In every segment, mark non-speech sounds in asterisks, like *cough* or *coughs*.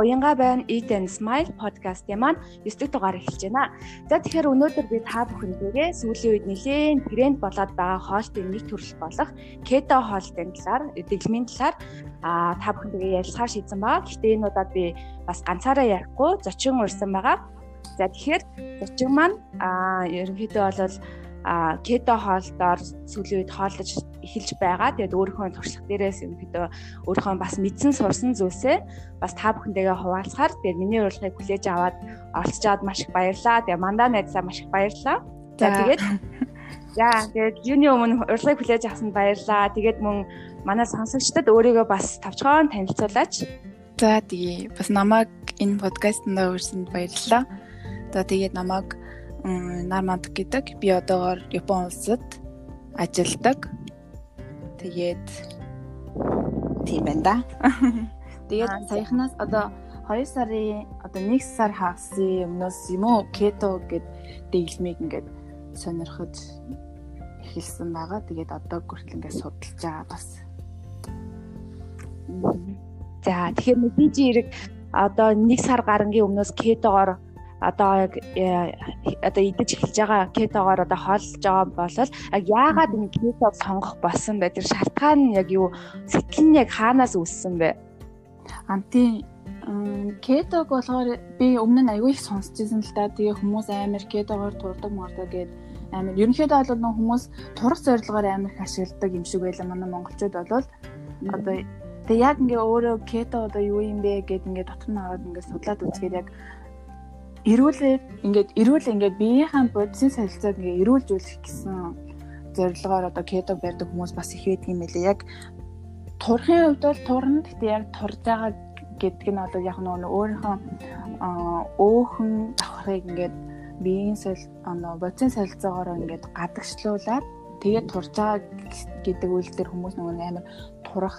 уянга байна Eat and Smile podcast-ийн маань 9 дэх дугаар эхэлж байна. За тэгэхээр өнөөдөр би та бүхэндээ сүүлийн үед нэлээд тренд болоод байгаа хоолтын нэг төрөл болох keto хоолтын талаар, дэглэмийн талаар а та бүхэндээ ярилцахаар шийдсэн байгаа. Гэхдээ энэ удаад би бас ганцаараа ярихгүй зочин урьсан байгаа. За тэгэхээр зочин маань а ерөнхийдөө бол а кето хоолтоор сүүлийн үед хооллож эхэлж байгаа. Тэгээд өөрийнхөө туршлага дээрээс ерөнхийдөө өөрийнхөө бас мэдсэн сурсан зүйлсээ бас та бүхэндээ хуваалцахаар тэгээд миний урилгыг хүлээж аваад оролцож аваад маш их баярлалаа. Тэгээд мандаа найзлаа маш их баярлалаа. За тэгээд Яа тэгээд юуны өмнө урилгыг хүлээж авсанд баярлалаа. Тэгээд мөн манай сонсогчдод өөрийгөө бас тавчгаан танилцуулаач. За тэгээ бас намайг энэ подкастт өрсөнд баярлалаа. За тэгээд намайг Нарманд гэдэг. Би одоогоор Япон улсад ажилладаг. Тэгээд тийм байна да. *laughs* Тэгээд саяхнаас одоо 2 сарын одоо 1 сар хагасы өмнөөс юм уу кето гэд дэглэмийг ингээд сонирхож эхэлсэн байгаа. Тэгээд одоо хүртэл ингээд судалж байгаа бас. За тэгэхээр мэдээж хэрэг одоо 1 сар гарангийн өмнөөс кетогоор одоо э, одоо идэж эхэлж байгаа кетогоор одоо хооллож байгаа бол яг яагаад энэ кетог сонгох болсон бэ? Тэр шалтгаан нь яг юу? Сэтгэл нь яг хаанаас үүссэн бэ? Анти кетог болохоор би өмнө нь аягүй их сонсч ирсэн л да. Тэгээ хүмүүс амар кетогоор турдаг мордог гэд амар ерөнхийдөө бол нөх хүмүүс турах зорилгоор амар их ашигладаг юм шиг байлаа манай монголчууд бол одоо Тэгээ яг ингээ өөрөө кето одоо юу юм бэ гэд ингээ дотор нь ороод ингээ судлаад үзгээд яг эрүүлээ ингээд эрүүл ингээд биеийнхээ бодисын солилцоог ингээд эрүүлжүүлэх гэсэн зорилгоор одоо кето барьдаг хүмүүс бас их байдаг юм байлээ. Яг турхын хувьд бол турна гэхдээ яг турж байгаа гэдэг нь одоо яг нөгөө өөрийнхөө өөхөн давхрыг ингээд биеийн соль оноо бодисын солилцоогоор ингээд гадагшлуулаад тэгээд турж байгаа гэдэг үйлдэл хүмүүс нөгөө амар турах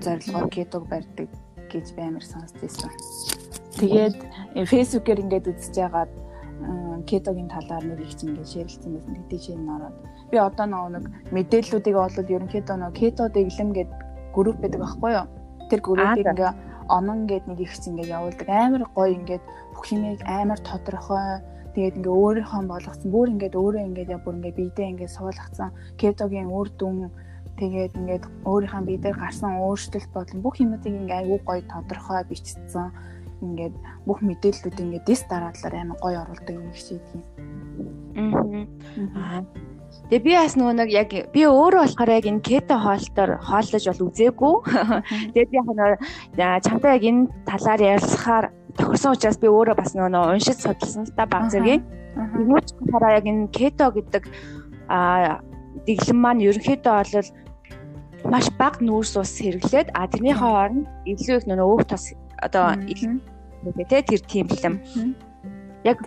зорилгоор кетог барьдаг гэж би амар сонсч байсан. Тэгээд фэйсбүүкээр ингээд үзэж байгаад кетогийн талаар нэг их ингээд шеэрлсэн байсан. Тэгтээ чинь ороод би одоо нэг мэдээллүүдийг олвол ерөнхийдөө нэг кето дэглэм гэд групп байдаг байхгүй юу? Тэр группийг ингээд онон гэд нэг их чинь ингээд явуулдаг. Амар гоё ингээд бүх юмыг амар тодорхой тэгээд ингээ өөрийнхөө болгосон бүр ингээд өөрөө ингээд яг бүр ингээ биедээ ингээд суулгацсан кетогийн үр дүн тэгээд ингээд өөрийнхөө бие дээр гарсан өөрчлөлт болон бүх юмнуудыг ингээ аюу гоё тодорхой бичсэн ингээд бүх мэдээллүүд ингээд дис дараадлаар амар гоё оруулдаг юм шиг юм. Аа. Тэгээ би бас нөгөө нэг яг би өөрөө болохоор яг энэ кето хоолтоор хооллож бол үзээгүй. Тэгээд яг нөгөө чамтай яг энэ талаар ярилцахаар тохирсон учраас би өөрөө бас нөгөө уншиж судалсан л та баг зэргийн. Юу ч болохоор яг энэ кето гэдэг а дэглэм маань ерөнхийдөө бол маш бага нүүрс ус хэрэглээд а тэрнийхээ оронд илүү их нөгөө өөх тос одоо тэ тэр тийм бэлэм. Яг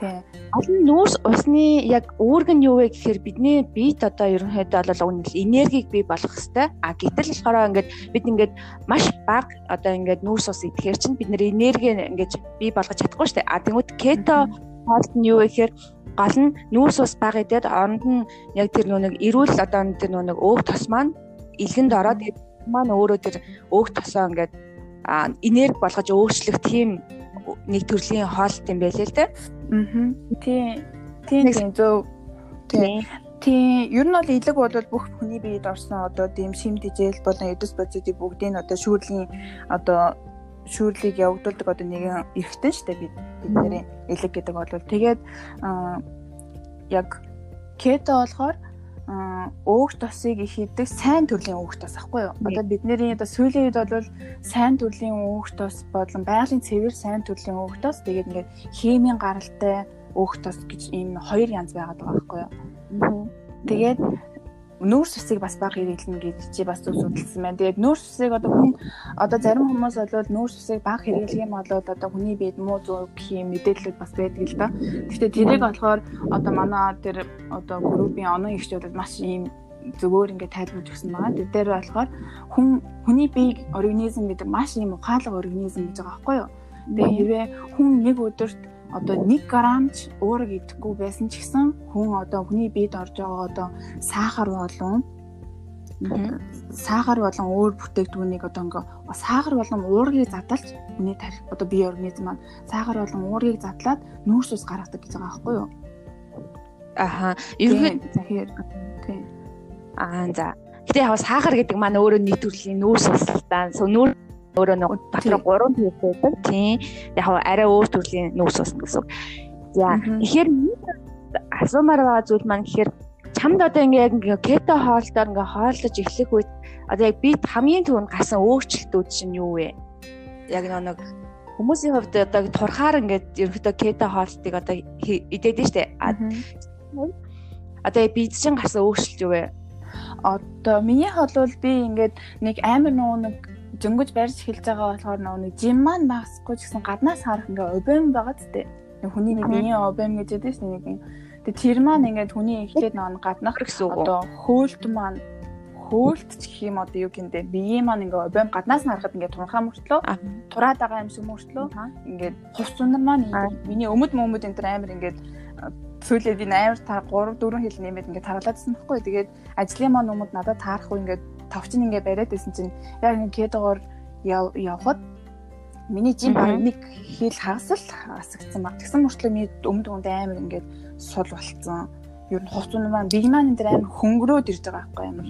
олон нүүрс усны яг үүрэг нь юу вэ гэхээр бидний биет одоо ерөнхийдөө бол үнэл энергийг бий болгох хэвээр. А гэтэл болохоор ингээд бид ингээд маш бага одоо ингээд нүүрс ус идэхээр чинь бид нэр энерги ингээд бий болгож чадахгүй шүү дээ. А тэгмэд кето хоолт нь юу вэ гэхээр гол нь нүүрс ус бага идээд оронд нь яг тэр нэг эрүүл одоо тэр нэг өөх тос маань илгэнд ороод маань өөрөө тэр өөх тосоо ингээд энерги болгож өөрчлөх тийм нэг төрлийн хоолт юм байлээ л дээ. Аа. Тийм. Тийм тийм зөв. Тийм. Тийм. Ер нь бол илэг бол бүх хүний биед орсон одоо тийм шим дижэл болон эдэс бодисуудыг бүгдийг одоо шүүрлийн одоо шүүрлийг явагдуулдаг одоо нэгэн эргэтэн штэ бид бидний элэг гэдэг бол тэгээд яг кето болохоор өөх тосыг их хийдэг сайн төрлийн өөх тос ахгүй юу? Одоо бидний одоо сүүлийн үед бол сайн төрлийн өөх тос болон байгалийн цэвэр сайн төрлийн өөх тос тэгээд ингээд химийн гаралтай өөх тос гэж ийм хоёр янз байгаад байгаа байхгүй юу? Тэгээд нүүрс усыг бас баг хэрэглэнэ гэж чи бас зүг судалсан байна. Тэгээд нүүрс усыг одоо хүн одоо зарим хүмүүс бол нүүрс усыг баг хэрэглэх юм бол одоо хүний биед муу зүг гэх юм мэдээлэлүүд бас байдаг л да. Гэхдээ тэрийг болохоор одоо манай тэр одоо группийн онон ихчүүд маш ийм зөвөр ингээд тайлбарж өгсөн байгаа. Тэр дээр болохоор хүн хүний бие организм гэдэг маш ийм ухаалаг организм гэж байгаа байхгүй юу? Тэгээ хэрвээ хүн нэг өдөрт одоо 1 грамч уураг идэхгүй байсан ч гэсэн хүн одоо хүний биед орж байгаа одоо сахар болон сахар болон өөр бүтээгдэхүүнийг одоо ингээ сахар болон уургийг задлж хүний тарих одоо бие организм маань сахар болон уургийг задлаад нүүрс ус гаргадаг гэж байгаа байхгүй юу? Аха. Ерөнхийд тэгэхээр тийм. Аа за. Гэтэ яг сахар гэдэг маань өөрөө нийт төрлийн нүүрс ус л да. Нүүр өөрөө нэг дотор 3 төрөл байдаг. Тийм. Яг арай өөр төрлийн нүүрс ус гэсэн. За. Тэгэхээр асуумаар байгаа зүйл маань гэхээр чамд одоо ингээ яг ингээ кето хоолтоор ингээ хооллож эхлэх үед одоо яг бид хамгийн түрүүнд гарсан өөрчлөлтүүд чинь юу вэ? Яг нэг хүмүүсийн хувьд одоо турхаар ингээд ерөөхдөө кето хоолтыг одоо идээд нь штэ. Одоо бид чинь гарсан өөрчлөлт юу вэ? Одоо миний бол би ингээд нэг амар нуу нэг зөнгөж барьж эхэлж байгаа болохоор нэг жим маань багсахгүй ч гэсэн гаднаас харах ингээ обем байгаа зү. Хүний нэг миний обем гэж яддаг шнэ нэг Тэгээ тэр маань ингээд хүний эхлээд нөө гаднах гэсэн үг. Одоо хөөлт маань хөөлт ч гэх юм одоо юу гэнтэй биеийн маань ингээ обем гаднаас нь харахад ингээ турхаа мөртлөө тураад байгаа юм шиг мөртлөө ингээ хус унар маань миний өмд мөмд энэ төр амар ингээ сүүлээд энэ амар та 3 4 хил нэмээд ингээ тараалаадсан байхгүй. Тэгээд ажлын маань өмд надад таарах уу ингээ товчин ингээ бариад байсан чинь яг ингээ кедогоор явхад миний жим баг нэг хил хагас л хасагдсан баг. Тэгсэн мөртлөө миний өмд өмд амар ингээд сул болцсон. Ер нь маань биг маань энэ дэр амар хөнгөрөөд ирж байгаа байхгүй амар.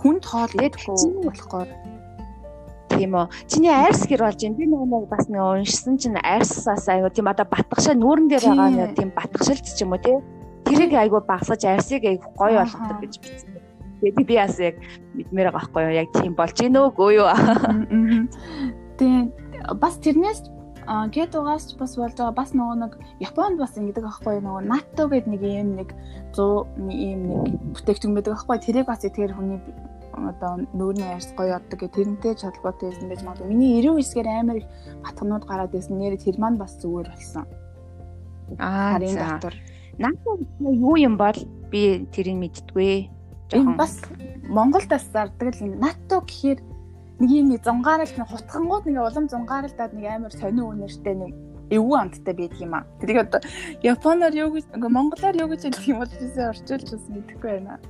Хүнд хоол идэхгүй болохоор тийм үү. Чиний айрс гэр болж байна. Би нөгөө бас нэг уншсан чинь айрсаас айгу тийм одоо батгашаа нүүрэн дээр байгаа нэг тийм батгашилт ч юм уу тий. Тэрийг айгу багсаж айрсыг айгу гоё болгодог гэж бичсэн. Тэгээд би бас яг мэдмээр байгаа байхгүй юу? Яг тийм болж гинөө үгүй юу? Тэгээд бас тэрнээс кетогоос ч бас болж байгаа. Бас нөгөө нэг Японд бас ингэдэг аахгүй нөгөө НАТО гэдэг нэг юм нэг 100 ийм нэг бүтээгдэхүүн байдаг аахгүй тэрийг бас тэр хүний одоо нүүрний арьс гоё оддаг гэх тэрнтэй холбоотой байсан байж магадгүй. Миний 99 гээр амар их батгнууд гараад байсан нэр тэр маань бас зүгээр болсон. Аа харин дотор НАТО юу юм бол би тэрийг мэдтгүй жоохон бас Монголд бас зардаг л НАТО гэхээр нэг юм нэг зунгаарал нэг хутгангууд нэг улам зунгааралдаад нэг амар сонио үнэртэй нэг эвгүй амттай байдаг юм аа. Тэрийг одоо японоор юу гэж ингээ монголоор юу гэж хэлэх юм бол тийсээ орчуулж бас мэдэхгүй байна.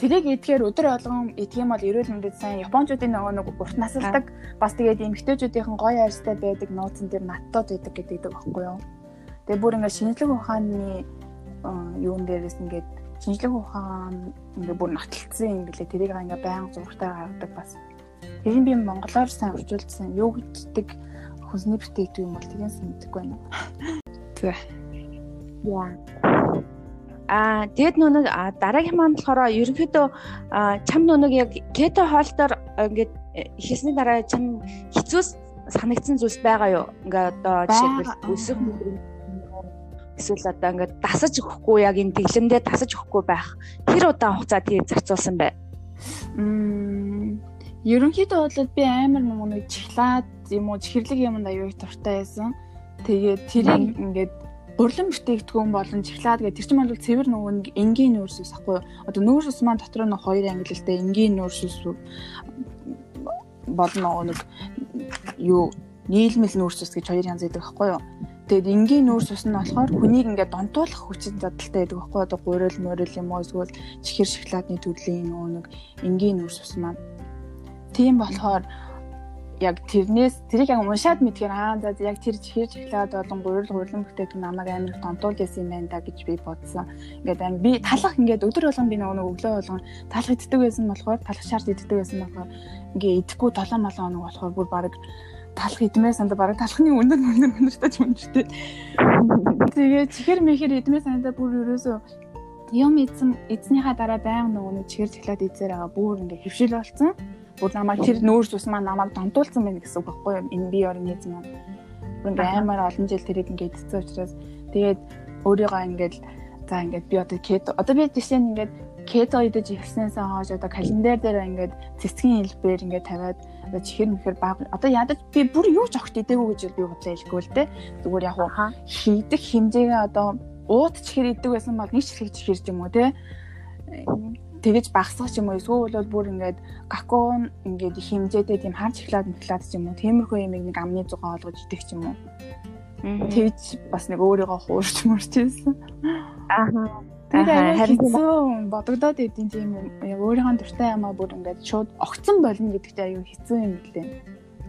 Тэрийг идэхээр өдөр болгон юм бол эрүүл мэндэд сайн японочдын нөгөө нэг урт насалдаг бас тэгээд эмэгтэйчүүдийн гоё арьстай байдаг нууцн дээр наттууд байдаг гэдэг байхгүй юу. Тэгээ бүр ингээ шинжлэх ухааны юун дээрээс ингээд шинжлэх ухаан ингээ бүр нотолцсон юм билээ. Тэрийг ингээ байнга зургатаар гаргадаг бас. Тэрийг би монголоор сайн орчуулсан. Юу гэддэг хүнсний бүтээгдэхүүн юм бол тэгээс мэдхгүй байна. Тэг. Яа. Аа тэгэд нүг дараагийн маань болохоор ерөнхийдөө чам нүг яг кето хоолтоор ингээд хийсний дараа чам хэцүү санагдсан зүйлс байгаа юу? Ингээ одоо жишээлбэл өсөх эсвэл одоо ингээд дасаж өгөхгүй яг энэ дэглэмдээ дасаж өгөхгүй байх тэр удаан хугацаа тийм зарцуулсан бай. Мм ерөнхийдөө бол би амар нэг чихлаад юм уу чихэрлэг юмд аюу их дуртай байсан. Тэгээд тэрийг ингээд бурлан бүтээгдэхүүн болон чихлаад гэдэг тэр чинь бол цэвэр нөгөө энгийн нүүрсээс ахгүй одоо нүүрсэс маань дотор нь хоёр ангилалтай энгийн нүүрсэс болно нэг юу нийлмэл нүүрсэс гэж хоёр янз байдаг ахгүй юу? Тэгээд энгийн нүүрс ус нь болохоор хүнийг ингээд донтуулах хүчин чадалтай байдаг байхгүй одоо гурил морил юм уу эсвэл чихэр шоколадны төрлийн нөгөө нэг энгийн нүүрс ус маань. Тийм болохоор яг тэрнээс тэрийг яг уншаад мэдгээр аа за яг тэр чихэр шоколад болон гурил гурилан бүтээгдэхүүн намайг амар их донтуулж байсан юм байна да гэж би бодсон. Ингээд амар би талах ингээд өдөр болгон би нөгөө өглөө болгон талах иддэг байсан болохоор талах шаард иддэг байсан болохоор ингээд идэхгүй 7 7 хоног болохоор бүр баг талах идмээ санда бараг талхны өндөр өндөр өндөртэй ч үнэтэй. Тэгээ чихэр мэхэр идмээ санда бүр ерөөсөө юм эзэн эзнийхаа дараа байнга нөгөө нэг чихэр цэглаад идсээр байгаа бүр ингээ хөвшил болсон. Бүр намайг тэр нүүрс ус маань намайг донтуулсан байна гэсэн үг байхгүй юу? Энэ би организм маань. Бүр амар олон жил тэрийг ингээ идсэн учраас тэгээд өөрийгөө ингээл за ингээд би одоо кето одоо би жишээ нь ингээд кето идэж эхэлснээс хойш одоо календар дээр ингээд цэцгийн хэлбэр ингээд тавиад одоо чихэр мэхэр баг одоо ядаж би бүр юу ч огт идээгүй гэж би бодлоо хэлэхгүй л дээ. Зүгээр яг хийдэх хэмжээгээ одоо уут чихэр идэг байсан бол нэг чихэр чихэр юм уу те тэгэж багсах юм уу эсвэл бол бүр ингээд гакон ингээд хэмжээтэй тийм хар чихлаад мэхлаад ч юм уу тиймэрхүү юмыг нэг амны зугаа олгож идэх ч юм уу тэгж бас нэг өөрийгөө хуурч мөрч байсан Аа. Тэр харин бодогдоод идэв тийм яг өөрийнхөө дуртай ямаа бүр ингээд шууд огцон болно гэдэгт аюу хэцүү юм лээ.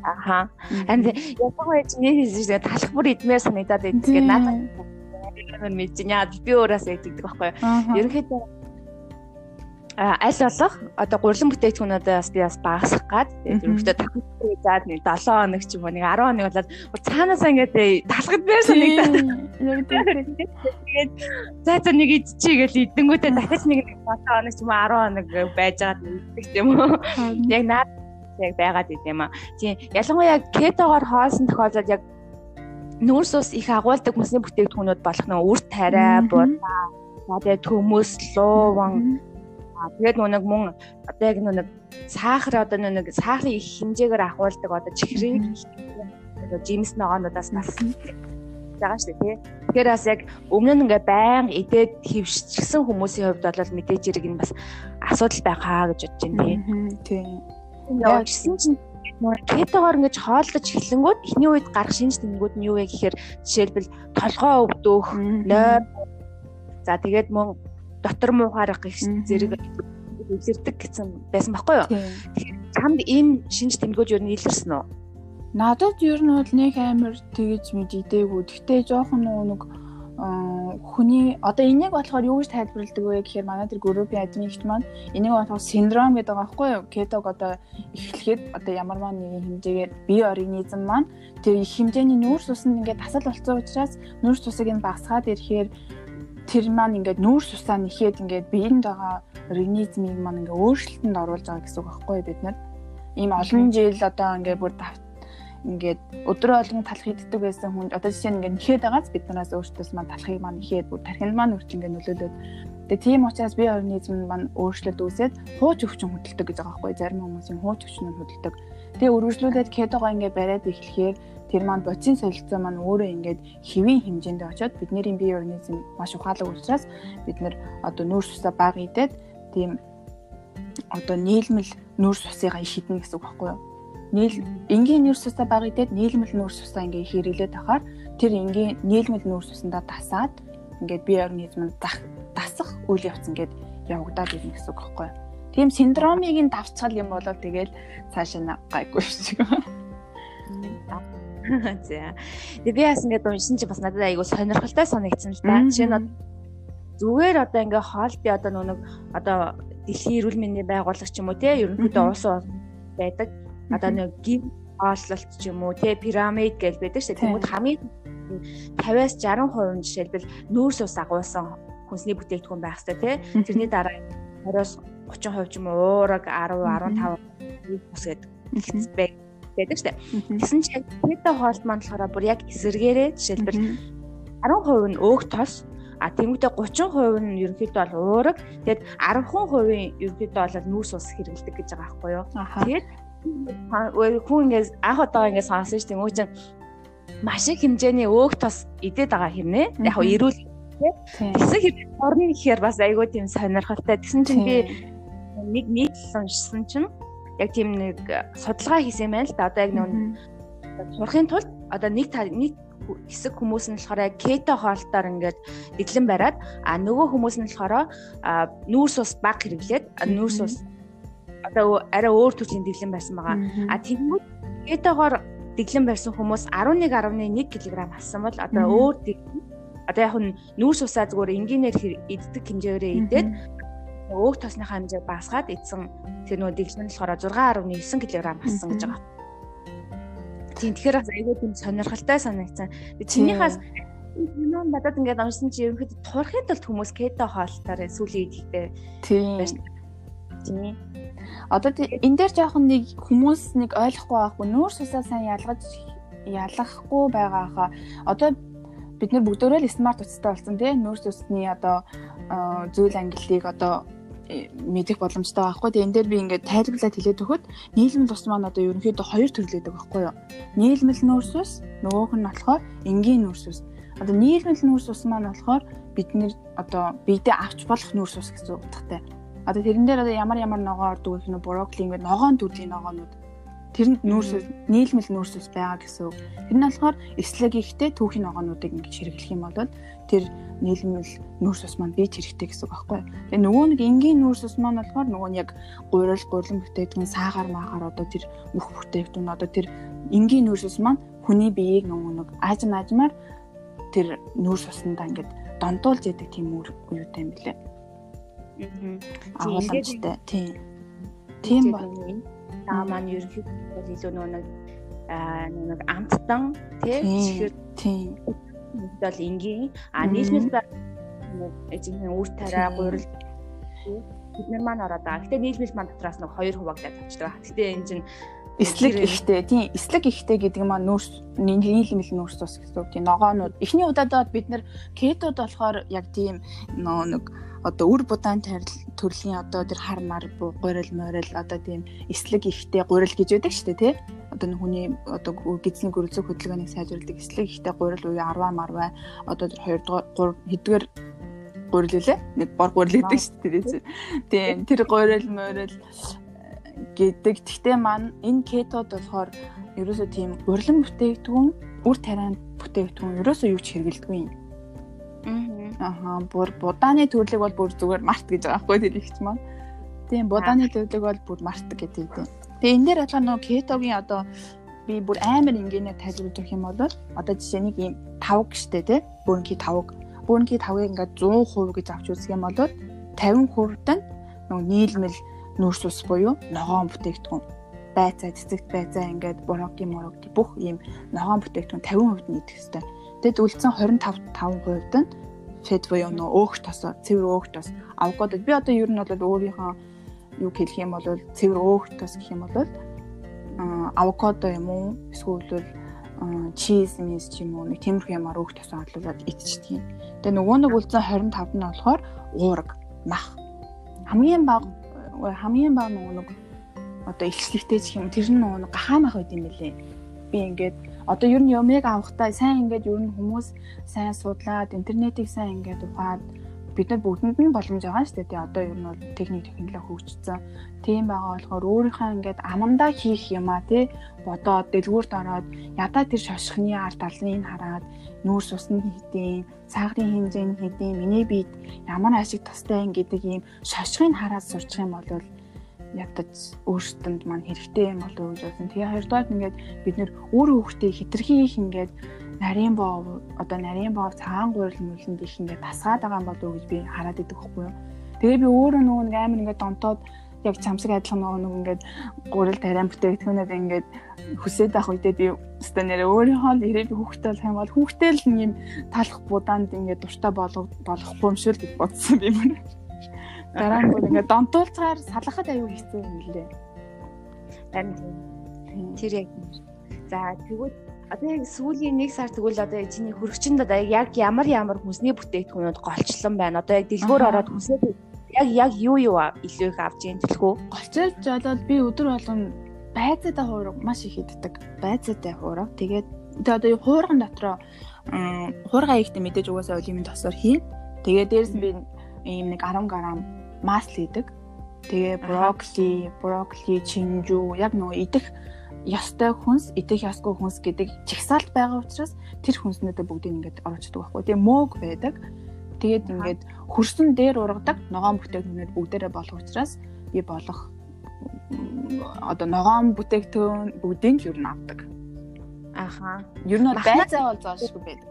Аха. Харин ялангуяа чиний хийсэн талах бүр идмээр санагдаад байдаг. Тэгээд надад яа би өөрөөс яддаг байхгүй юу. Ерөнхийдөө аль болох? Одоо гурлан бүтээгдэхүүнүүдээс би бас багасгах гад. Ерөнхийдөө тахлыг заад нэг 7 хоног ч юм уу нэг 10 хоног болоод цаанаасаа ингээд талхад байр санагдаад яг тэгээд за за нэг идчихье гэж идэнгүүтээ дахиж нэг 7 хоног ч юм уу 10 хоног байж байгаад идэх юм уу. Яг наад яг байгаад идэм аа. Тийм. Ялангуяа кетогоор хоосон тохиолдолд яг нүүрс ус их агуулдаг хүнсний бүтээгдэхүүнүүд болох нэг үр тариа будаа тэгээд төмөс лууван тэгээд нүг мөн одоо яг нүг сахар одоо нүг сахарын их хэмжээгээр ахуулдаг одоо чихрийг жимс ногоонуудаас бас байгаа шүү дээ тий. Тэгэхээр бас яг өмнө нь ингээ байн идээд хөвшчихсэн хүмүүсийн хувьд бол мэдээж хэрэг нь бас асуудал байхаа гэж бодож байна тий. Тий. Явчихсан чинь кетогоор ингэж хооллож эхлэнгүүт эхний үед гарах шинж тэмдгүүд нь юу вэ гэхээр жишээлбэл толгоо өвдөх, нойр за тэгээд мөн дотор муухаарах гэх зэрэг илэрдэг гэсэн байсан байхгүй юу. Тэгэхээр чамд ийм шинж тэмдгүүд юу нийлэрсэн үү? Надад ер нь бол нэг амар тэгэж мэдээгүй. Гэхдээ жоохон нэг хүний одоо энийг болохоор юу гэж тайлбарладаг вэ гэхээр манай тэр группийн админч маань энийг болохоор синдром гэдэг байгаа байхгүй юу? Кетог одоо эхлэхэд одоо ямар маань нэгэн хэмжээгээр бие организм маань тэр их хэмжээний нүүрс усанд ингээд тасал болцсон учраас нүүрс усыг нь багасгаад ирэхээр тэр маань ингээд нүүрс усаа нэхээд ингээд биеинд байгаа организмыг маань ингээд өөрчлөлтөнд оруулж байгаа гэсэн үг байхгүй бид нар. Ийм олон жил одоо ингээд бүр ингээд өдрөө олгон талах иддэг байсан хүн одоо жишээ нь ингээд нэхэд байгааз бид нараас өөртөөс маань талахыг маань нэхэд бүр тархинд маань үрч ингээд нөлөөлөд тэгээ тийм учраас бие организм маань өөрчлөлт үүсээд хууч өвчин хөдөлдөг гэж байгаа байхгүй зарим хүмүүсийн хууч өвчнөөр хөдөлдөг. Тэгээ үргэлжлүүлээд кетогоо ингээд бариад эхлэхээр тэр маань бодисын солилцоо маань өөрөө ингээд хэвийн хэмжээнд очиод бидний бие организм маш ухаалаг учраас бид нэр одоо нүүрс усаа бага идээд тийм одоо нийлмэл нүүрс усыгаа их хіднэ гэсэн үг байхгүй юу? Нийл энгийн нүүрс усаа бага идээд нийлмэл нүүрс усаа ингээ хэрэглээд ахаар тэр энгийн нийлмэл нүүрс усандаа тасаад ингээд бие организм дасах үйл явц ингээд явагдаад ирнэ гэсэн үг байхгүй юу? Тийм синдромыг нь давцгал юм болоо тэгэл цаашаа гайгүй шиг. *laughs* За. Тэгээ би бас ингээд уншсан чи бас надад айгүй сонирхолтой санагдсан л да. Жишээ нь зүгээр одоо ингээ хоолти одоо нүг одоо дэлхийн эрүүл мэндийн байгууллага ч юм уу те ерөнхийдөө улс байдаг. Одоо нэг гин хооллолт ч юм уу те пирамид гэж байдаг шүү дээ. Тэгмүүд хамгийн 50-аас 60% нь жишээлбэл нүүрс ус агуулсан хүнсний бүтээгдэхүүн байх хэрэгтэй те. Тэрний дараа 20-оос 30% ч юм уу уураг 10 15 ус гэдэг байдаг штэ. Тэгсэн чинь кето хоолт маань болохоор бүр яг эсэргээрээ жишээлбэл 10% нь өөх тос а тэмүүтээ 30% нь ерөнхийдөө бол уураг. Тэгээд 10% ерөнхийдөө бол нүүрс ус хэрэглэдэг гэж байгаа байхгүй юу. Тэгээд хүн ингээс анх удаа ингээс сонсон ш тийм үү чинь маш их хэмжээний өөх тос идээд байгаа хэрнээ яг хөө эрүүл тэгсэн хэрэг орны ихээр бас айгүй тийм сонирхолтой. Тэгсэн чинь би нэг нийтлэл уншсан чинь яг тийм нэг судалгаа хийсэн юм байна л да. Одоо яг нэг сурахын тулд одоо нэг нэг хэсэг хүмүүс нь болохоор кето хоолтоор ингээд дэглэн бариад а нөгөө хүмүүс нь болохоор нүүрс ус баг хэрэглээд нүүрс ус одоо арай өөр төрлийн дэглэн барьсан байгаа. А тэгмүүд кетогоор дэглэн барьсан хүмүүс 11.1 кг алсан бол одоо өөр дэглэн одоо яг нь нүүрс усаа зүгээр энгийнээр иддэг хэмжээрээ идээд өөх тосныхаа хэмжээг багасгаад эдсэн тэр нөгөө дэглэн болохоор 6.9 кг ассан гэж байгаа. Тийм тэгэхээр бас айгүй тийм сонирхолтой санагдсан. Чинийхээс юм надад ингээд уншсан чи ерөнхийдөө турахын тулд хүмүүс кето хоолтоор сүүлийн идэхтэй. Тийм. Тийм. Одоо энэ дээр жоохон нэг хүмүүс нэг ойлгохгүй байхгүй нүүр сусаа сайн ялгаж ялгахгүй байгаа хаа. Одоо бид нар бүгдөө л смарт утастай болсон тийм нүүрс усны одоо зүйл ангиллыг одоо мэдэх боломжтой байхгүй. Тэгээ энэ дээр би ингээд тайлбарлаад хэлээд өгөхөд нийлмэл ус маань одоо ерөнхийдөө хоёр төрлөөдөг байхгүй юу? Нийлмэл нүүрс ус, нөгөөх нь болохоор энгийн нүүрс ус. Одоо нийлмэл нүүрс ус маань болохоор бидний одоо биедээ авч болох нүүрс ус гэсэн утгатай. Одоо тэрэн дээр одоо ямар ямар ногоо ордог гэх нь брокколи ингээд ногоон төрлийн ногоонууд Тэрэнд нүүрс нийлмэл нүүрсэс байгаа гэсэн үг. Тэр нь болохоор эслэг ихтэй түүхийн ногоонуудыг ингэж хэрэглэх юм бол тэр нийлмэл нүүрс ус маань бие хэрэгтэй гэсэн үг байхгүй. Тэгээ нөгөө нэг энгийн нүүрс ус маань болохоор нөгөө нь яг гурил гурлан бүтээгдэхүүн саагаар маагаар одоо тэр мөх бүтээгдэхүүн одоо тэр энгийн нүүрс ус маань хүний биеийг нөгөө нэг аажим аажмаар тэр нүүрс усандаа ингээд донтуулж яадаг тийм үр юутай юм билээ. Аа. Агуулмжтай. Тийм. Тийм ба. Та маань ерөнхийдөө илүү нэг аа нэг амттан тий тийм бол энгийн. А нийлмэл эзэн үр тараа гурил бид нар маань ороод байгаа. Гэтэ нийлмэл маань дотроос нэг хоёр хуваагдаад тавьчихдаг. Гэтэ энэ чинь эслэг ихтэй. Тийм эслэг ихтэй гэдэг маань нүүрс нийлмэл нүүрс тус гэсэн үг. Тийм ногоонууд. Эхний удаад бид нар кетод болохоор яг тийм нөө нэг одоо үр будаан төрлийн одоо тэр хар мар гурил морил одоо тийм эслэг ихтэй гурил гэж байдаг шүү дээ тий одоо нэг хүний одоо гизний гөрөлцөг хөдөлгөөнийг сайжруулдаг эслэг ихтэй гурил уу 10 марвай одоо тэр 2 дугаар хэдгээр гурил үлээ нэг бор гурил гэдэг шүү дээ тий тэр гурил морил гэдэг. Гэхдээ маань энэ кетод болохоор ерөөсөө тийм урилан бүтээгдэхүүн, үр тариан бүтээгдэхүүн ерөөсөө юу ч хэрэгэлдэггүй юм. Аа бүр будааны төрлөг бол бүр зүгээр март гэж байгаа байхгүй тэр ихч маань. Тийм будааны төрлөг бол бүр март гэдэг юм. Тэгээ энэ дээр болохоор нөгөө кетогийн одоо би бүр амар ингээнэ тайлбарлаж өгөх юм бол одоо жишээ нэг юм тавг штэ тий. Бөөнки тавг. Бөөнки тавгийг ингээд 100% гэж авч үзэх юм бол 50% тань нөгөө нийлмэл нүүрс ус буюу ногоон бүтээгдэхүүн байцаа цэцэгт байцаа ингээд бороогийн морог бүх ийм ногоон бүтээгдэхүүн 50% нь идэх хэрэгтэй. Тэгэд үлдсэн 25 5% нь фэт буюу нөө өөх тосоо цэвэр өөх тос авокадо би одоо ер нь бол өөрийнхөө юу хэлэх юм бол цэвэр өөх тос гэх юм бол авокадо юм уу эсвэл чиз мис ч юм уу нэг тиймэрхүү юмар өөх тосоо орлуулад идчихдэг. Тэгээ нөгөө нэг үлдсэн 25 нь болохоор уураг мах хамгийн бага хамгийн бага нэг одоо илчлэгтэй ч юм тэр нь нэг гахаамах байд юм бэлээ. Би ингээд одоо ер нь юмэг авахтаа сайн ингээд ер нь хүмүүс сайн судлаад интернетийг сайн ингээд ухаад бид нар бүгдэнд нь боломж байгаа шүү дээ. Одоо ер нь бол техник технологи хөгжсөн. Тийм байгаа болохоор өөрийнхөө ингээд амандаа хийх юм а тий бодоод дэлгүүрт ороод ядаа тэр шошхны ард талныг хараад нүүрс усны хэдийн, цаагрын хэмжээний хэдийн, миний биед ямар ашиг тустай юм гэдэг ийм шошхыг хараад сурчих юм бол ядаж өөрсдөнд маань хэрэгтэй юм болов уу бодсон. Тэгээ хоёрдугаар ингээд бид нэр өөр хүүхдээ хитрхи их ингээд нарийн боо одоо нарийн боо цагаан гурил мөлөнд их ингээд тасгаад байгаа юм болов уу гэж би хараад идэг байхгүй юу. Тэгээ би өөрөө нөгөө нэг амар ингээд донтоод яг чамсаг адилхан нөгөө нэг ингээд гурил тариан бүтээгдэхүүнээр ингээд хүсээд байх үедээ би өстө нэрээ өөрийнхөө л ирээ би хүүхдээ болох юм бол хүүхдээ л юм талах будаанд ингээд дуртай болох болохгүй юм шүү л гэж бодсон би мөр. Дараа нь ингээд донтуулцаар салахад аюу хэцүү юм лээ. Харин тэр яг за тэгвэл одоо яг сүүлийн нэг сар тэгвэл одоо чиний хөрөгчөнд одоо яг ямар ямар хүнсний бүтээгдэхүүнүүд голчлон байна. Одоо яг дэлгүүр ороод хүнсээ яг яг юу юу илүү их авч ийн төлхөө. Голчилж болоод би өдөр болгон байцаатай хуурга маш их иддэг. Байцаатай хуурга. Тэгээд тэгээ одоо хуурган дотроо хуурга ихтэй мэдээж угаасаа олимын тосоор хийн. Тэгээ дээрс би ийм нэг 10 г масл идэг. Тэгээ брокколи, брокколи, чинжүү яг нөгөө идэх ёстой хүнс, идэх ёсгүй хүнс гэдэг чагсаалт байгаа учраас тэр хүнснүүдээ бүгдийг ингээд оруулчихдаг байхгүй. Тэгээ мөөг байдаг. Тэгээд ингээд хөрсөн дээр ургадаг ногоон бүтээгдэхүүнүүд бүгдээрээ болох учраас би болох одоо ногоон бүтээгдэхүүн бүгдийг юу н авдаг. Аха. Ер нь бол байцаа бол зоошгүй байдаг.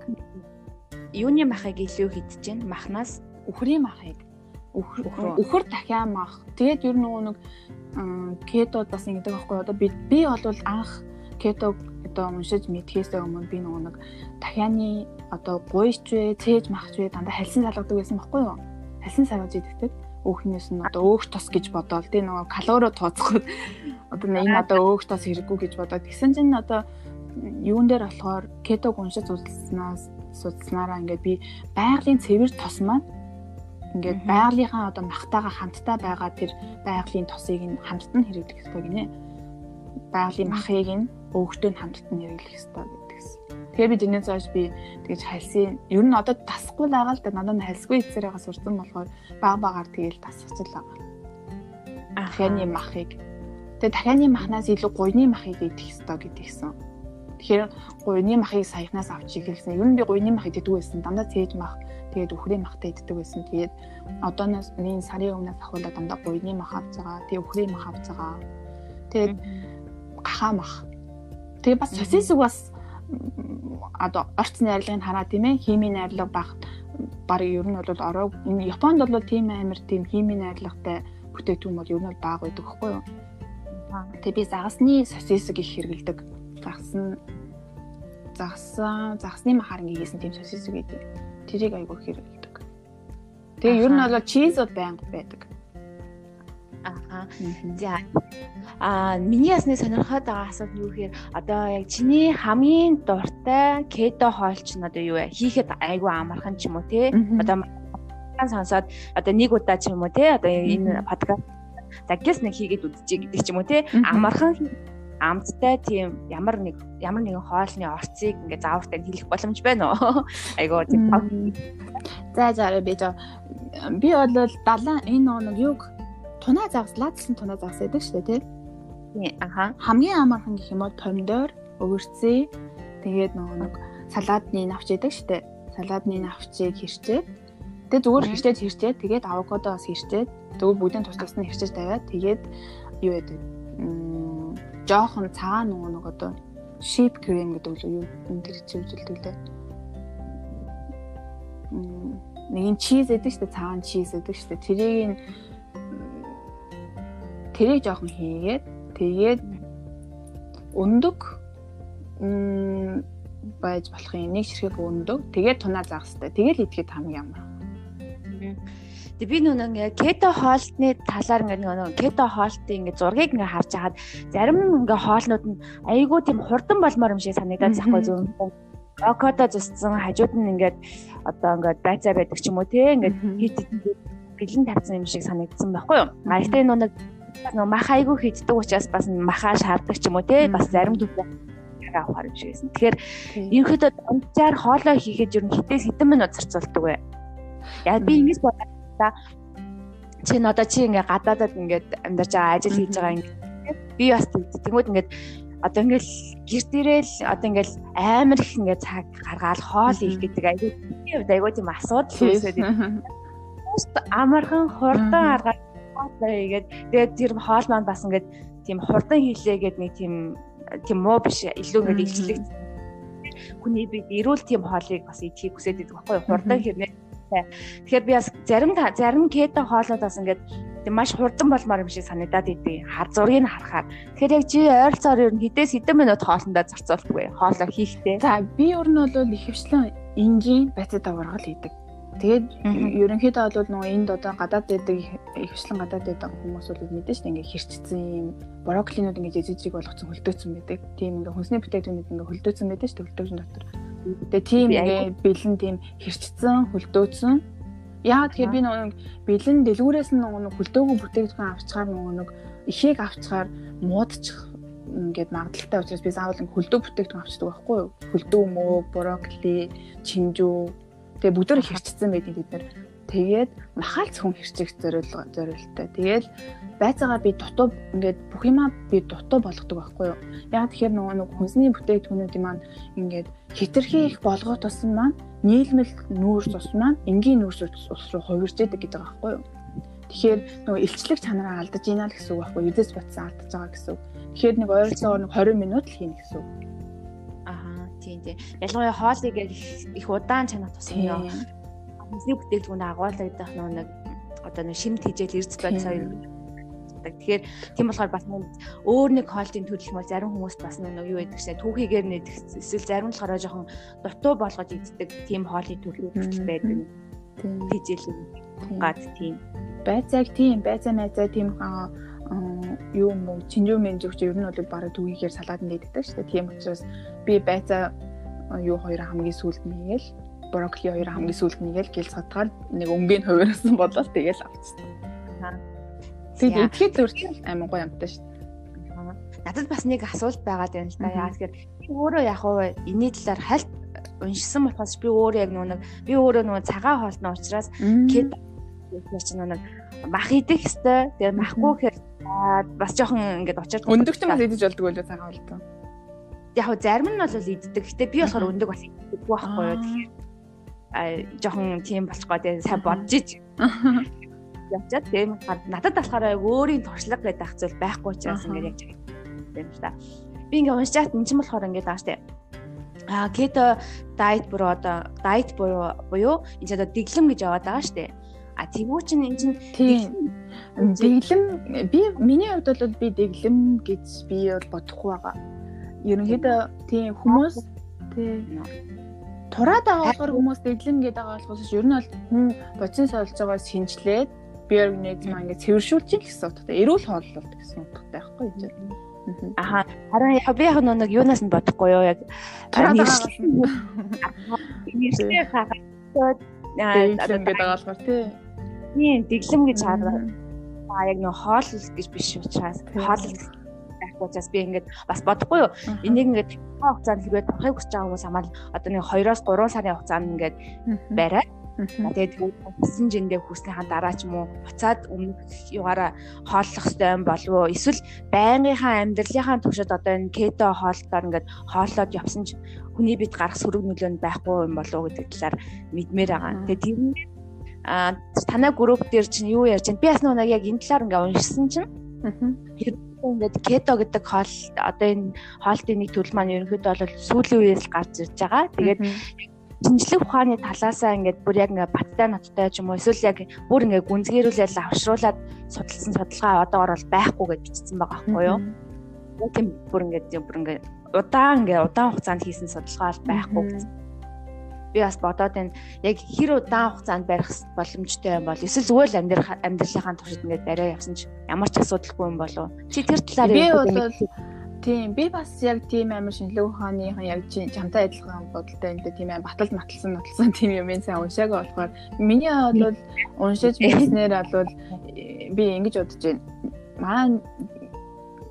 Юуны махыг илүү хидэж гэн махнаас үхрийн махыг үхэр дахиа мах. Тэгээд ер нь нөгөө нэг кетод бас ингэдэг байхгүй одоо би би бол анх кетог одоо уншиж мэдхээс өмнө би нөгөө нэг дахианы одоо гуйч вэ, цээж махч вэ дандаа халсын салгадаг байсан байхгүй юу? Халсын салгаж идэгдэг. Өөхнөөс нь одоо өөх тос гэж бодоол тий нөгөө калорио тооцоход *laughs* одоо энэ одоо өөх тос хэрэггүй гэж бодоод тэгсэн чинь одоо юун дээр болохоор кетог уншиж судалснаас судалснараа ингээд би байгалийн цэвэр тос маань ингээд байгалийнхаа одоо махтаага хамтдаа байгаа тэр байгалийн тосыг нь хамтд нь хэрэглэх хэрэгтэй гинэ. Байгалийн махыг нь өвгтөнд хамтд нь хэрэглэх хэрэгтэй гэдэгс. Тэгээ би дэнэ зоош би тэгж хальсын ер нь одоо тасахгүй байгаа л да надад хальсгүй байгаа сурсан болохоор баг багаар тэгээл тасчихл байгаа. Ахяны махыг Тэгээ дахианы махнаас илүү гуйны махыг идэх ёстой гэдгийгсэн. Тэгэхээр гуйны махыг саяхнаас авч игэлсэн. Ер нь би гуйны мах иддэг байсан. Дандаа цээж мах тэгээд үхрийн махтай иддэг байсан. Тэгээд одооноос энэ сарын өмнөөс ахуулаад дандаа гуйны мах авч байгаа. Тэгээд үхрийн мах авч байгаа. Тэгээд гахаа мах. Тэгээд бас сосисыг бас одоо орц найрлагыг хараа тийм ээ химийн найрлага баг баг ер нь бол ороо энэ Японд бол тийм амар тийм химийн найрлагатай бүтээгдэхүүн бол ер нь баг байдаг байхгүй юу? Тэгээ би загасны сосисыг их хэрэгэлдэг. Загсан загсан загасны махаар ингэсэн тийм сосисыг гэдэг. Тэрийг айгүй хэрэгэлдэг. Тэгээ ер нь бол чизод байнга байдаг. Аа. За. Аа, миний ясны сонирхоод байгаа асуулт юу гэхээр одоо яг чиний хамгийн дуртай кето хоолч нь одоо юу вэ? Хийхэд айгүй амархан ч юм уу те? Одоо сонсоод одоо нэг удаа ч юм уу те? Одоо энэ подкаст за гэс нэг хийгээд үдчихье гэдэг ч юм уу те амархан амттай тийм ямар нэг ямар нэгэн хоолны орцыг ингээ заавартай хэлэх боломж байна уу? *laughs* Айгуу тийм. За за би жоо би бол 70 энэ нэг юг тунаа загас лаадсан тунаа загас байдаг шүү дээ тий. Аха. Хамгийн амархан гэх юм бол помидор, өвөрцөө тэгээд нөгөө нэг салаадны навч байдаг шүү дээ. Салаадны навчийг хэрчээд тэгээд зүгээр хэрчээд хэрчээд тэгээд авокадо бас хэрчээд Тэгвэл бүгдийн тус тус нь хэрчэж тавиад тэгээд юу яадаг жоохон цагаан нөгөө нэг одоо sheep cream гэдэг үү юу энэ тэр чи үзүүлдэг лээ. Нэг ин чиз гэдэг дээ цагаан чиз гэдэг дээ. Тэрийг тэрийг жоохон хийгээд тэгээд өндөг байж болох юм нэг ширхэг өндөг тэгээд тунаа заах хэрэгтэй. Тэгэл идэхэд хамгийн амар. Тэг би нүн ингээ кето хоолтны талаар ингээ нөгөө кето хоолтын ингээ зургийг ингээ харж хагаад зарим ингээ хоолнууд нь айгүй тийм хурдан болмоор юм шиг санагдаад захгүй зөв. Окото зусцсан хажууд нь ингээд одоо ингээд байцаа байдаг ч юм уу те ингээд хит бэлэн тавьсан юм шиг санагдсан байхгүй юу. А ихтэй нүг нөгөө мах айгүй хийддэг учраас бас маха шаарддаг ч юм уу те бас зарим төв авахар юм шиг байсан. Тэгэхээр ерөнхийдөө онцаар хоолоо хийхэд ер нь хитээс хэдэн минут зарцуулдаг вэ? Яг би ингэж бодлоо та. Чи н одоо чи ингээ гадаадад ингээд амьдарч байгаа ажил хийж байгаа ингээд би бас тэгмүүд ингээд одоо ингээл гэр дээрэл одоо ингээл амар их ингээд цаг гаргаал хоол хийх гэдэг айгүй айгүй тийм асуудал үүсээд байна. Амархан хурдан аргаад хийгээд тэгээд тэр хоол маань бас ингээд тийм хурдан хийлээгээд нэг тийм тийм муу биш илүү ингээд илчлэг хүний бид эрүүл тийм хоолыг бас идэхийг хүсэж байдаг байхгүй хурдан хэрнээтай. Тэгэхээр би бас зарим зарим кето хоолнууд бас ингээд маш хурдан болмоор юм шиг санагдаад идэв. Хар зургийг харахаар. Тэгэхээр яг чи ойролцоогоор ер нь хідээс хэдэн минут хоолндоо зарцуулдаг вэ? Хоолоо хийхдээ. За би ер нь бол ихэвчлэн энгийн бацад аваргал хийдэг. Тэгээд ерөнхийдөө бол нөгөө энд одоо гадаад байдаг ихэвчлэн гадаад байдаг хүмүүс бол мэдэн шүү дээ ингээ хэрчсэн юм брокколинууд ингээ жижиг болгоцсон хөлдөөцсөн байдаг. Тийм ингээ хүнсний бүтээгдэхүүнүүд ингээ хөлдөөцсөн байдаг шүү дээ хөлдөөцөн дотор. Тэгээ тийм ингээ бэлэн тийм хэрчсэн хөлдөөцсөн. Яа тэгэхээр би нөгөө бэлэн дэлгүүрээс нь нөгөө хөлдөөгөө бүтээгдэхүүн авчгаар нөгөө нэг ихийг авчгаар муудчих ингээд магадaltaй учраас би заавал хөлдөө бүтээгдэхүүн авчдаг байхгүй юу? Хөлдөө мөө, брокколи, чинжүү тэгээ бүгдөө хэрчсэн байдаг бид нар. Тэгээд махаал зөвхөн хэрчих зориулга зориултай. Тэгээд байцаагаа би дутуу ингээд бүх юмаа би дутуу болгодог байхгүй юу. Яг тэгэхээр нөгөө нэг хүнсний бүтээгдэхүүнүүдийн маань ингээд хитрхи их болгох тусам маань нийлмэл нүүрс ус маань энгийн нүүрс ус руу хувирж идэг гэдэг байхгүй юу. Тэгэхээр нөгөө илчлэг чанараа алдаж ийна л гэсэн үг байхгүй юу. Үдээс батсан алдаж байгаа гэсэн үг. Тэгэхээр нэг ойролцоогоор нэг 20 минут л хийнэ гэсэн үг. Тийм тийм. Ялангуяа хоолыг их удаан чанах тусам ёо хүнсний бүтээгдэхүүн агуулгадах нэг одоо нэг шимт хижээл эрдэс байцаа юу Тэгэхээр тийм болохоор бас нэг өөр нэг хоолтын төрөл мөл зарим хүмүүс бас нэг юу байдаг шээ. Түүхийгээр нэг эсвэл зарим болохоор жоохон дутуу болгож иддэг тийм хоолын төрлүүд байдаг. Тижэл гад тийм. Байцааг тийм байцаа найзаа тийм юу юм уу чинжүү мен зүгч ер нь бол бараг түүхийгээр салаад нэгддэг шүү дээ. Тийм учраас би байцаа юу хоёр хамгийн сүүлд нэгээл брокколи хоёр хамгийн сүүлд нэгээл гэл цадгаад нэг өнгийн хуваарсан болол тэгэл авчихсан. Тэгээд идэхэд зүрх амар гоё юмтай шүү дээ. Надад бас нэг асуулт байгаад байна л да. Яа тэгэхээр би өөрөө яг уу энэний талаар хальт уншсан болохоос би өөрөө яг нэг би өөрөө нэг цагаан хоолны учраас кет яач нэг мах идэх хэвээр тэгээ махгүй гэхээр бас жоохон ингээд очир өндөгтөн бас идэж болдгоо л цагаан болдог. Яг хөө зарим нь бол иддэг. Гэтэ би болохоор өндөг бас иддэг байхгүй юу. Тэгэхээр а жоохон тийм болчихгоо тэгээ сайн бодож иж *laughs* явчаад тийм надад болохоор өөрийн туршлага гэдэг ах зүйл байхгүй учраас ингээд яаж юм л та. Би ингээд уншчаад энэ ч болохоор ингээд байгаа штэ. А кето дайет буюу одоо дайет буюу буюу энэ ч одоо дэглэм гэж яваад байгаа штэ. А тэгвэл чинь энэ чинь тийм дэглэм би миний хувьд бол би дэглэм гэж би бол бодохгүй байгаа. Ерөнхийдөө тийм хүмүүс тийм тураад байгаа болохоор хүмүүс дэглэм гэдэг байгаа болохоос ер нь бол хүн бодис олж байгаас шинжлээд биоорганизм ингээд цэвэршүүлж ийн гэсэн утгатай эрүүл хооллолт гэсэн утгатай байхгүй юу? Аха харин яг би яг нэг юунаас нь бодохгүй юу яг нэрсээ хаагаад одоо гэдэг болохоор тий. Тийм дэглэм гэж хараад аа яг нөө хоол гэж биш учраас хоол байхгүй учраас би ингээд бас бодохгүй юу. Энийг ингээд хугацаанд хэрвээ турахыг хүсэж байгаа хүмүүс хамаал одоо нэг 2-оос 3 сарын хугацаанд ингээд бариад Тэгээд хүссэн жиндээ хүснийхаа дараа ч юм уу? Буцаад өмнөх югаараа хооллох ёстой юм болов уу? Эсвэл байнгынхаа амьдралынхаа туршид одоо энэ кето хоолтоор ингээд хооллоод явсан ч хүний бид гарах сөрөг нөлөө байхгүй юм болов уу гэдэг талаар мэдмээр байгаа. Тэгээд тэр нь а танай групп дээр чинь юу ярьж байна? Би бас нэг яг энэ талаар ингээд уншсан чинь ингээд кето гэдэг хоол одоо энэ хоолтын нэг төрөл маань ерөнхийдөө бол сүүлийн үеэс гарч ирж байгаа. Тэгээд шинжлэх ухааны талаасаа ингээд бүр яг ингээд баттай ноттой ч юм уу эсвэл яг бүр ингээд гүнзгийрүүлээд авшруулад судалсан судалгаа одоогор бол байхгүй гэж бичсэн байгаа байхгүй юу. Тийм бүр ингээд бүр ингээд удаан ингээд удаан хугацаанд хийсэн судалгаа бол байхгүй гэсэн. Би бас бодоод байна. Яг хэр удаан хугацаанд барих боломжтой юм бол эсвэл зүгээр л амьдрах амьдралынхаа туршид ингээд бариа явсан ч ямар ч асуудалгүй юм болов. Чи тэр талаар би бол Тийм би бас яг тийм амар шинжлэх ухааныхан яг чамтай адилхан бодолтой энэ тийм амар батал матлсан натлсан тийм юм энэ сайн уншааг болохоор миний бол уншиж *laughs* бичснээр бол би ингэж бодож байна. Маань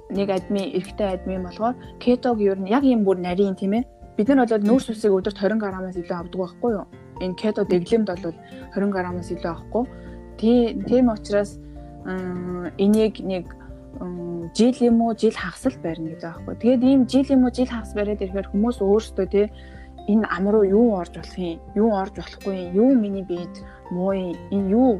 нэг адми эрэгтэй адми болохоор кетог ер нь яг юм бүр нарийн тийм ээ. Бид нар бол нүүрс усыг өдөрт 20 граммаас илүү авдаг байхгүй юу? Энэ кето дэглэмд бол 20 граммаас илүү авахгүй. Тийм учраас энийг нэг жил юм уу жил хагас л барина гэж байгаа байхгүй. Тэгээд ийм жил юм уу жил хагас бариад ирэхээр хүмүүс өөрсдөө тий энэ ам руу юу орж болох юм, юу орж болохгүй юм, юу миний биед муу юм, энэ юу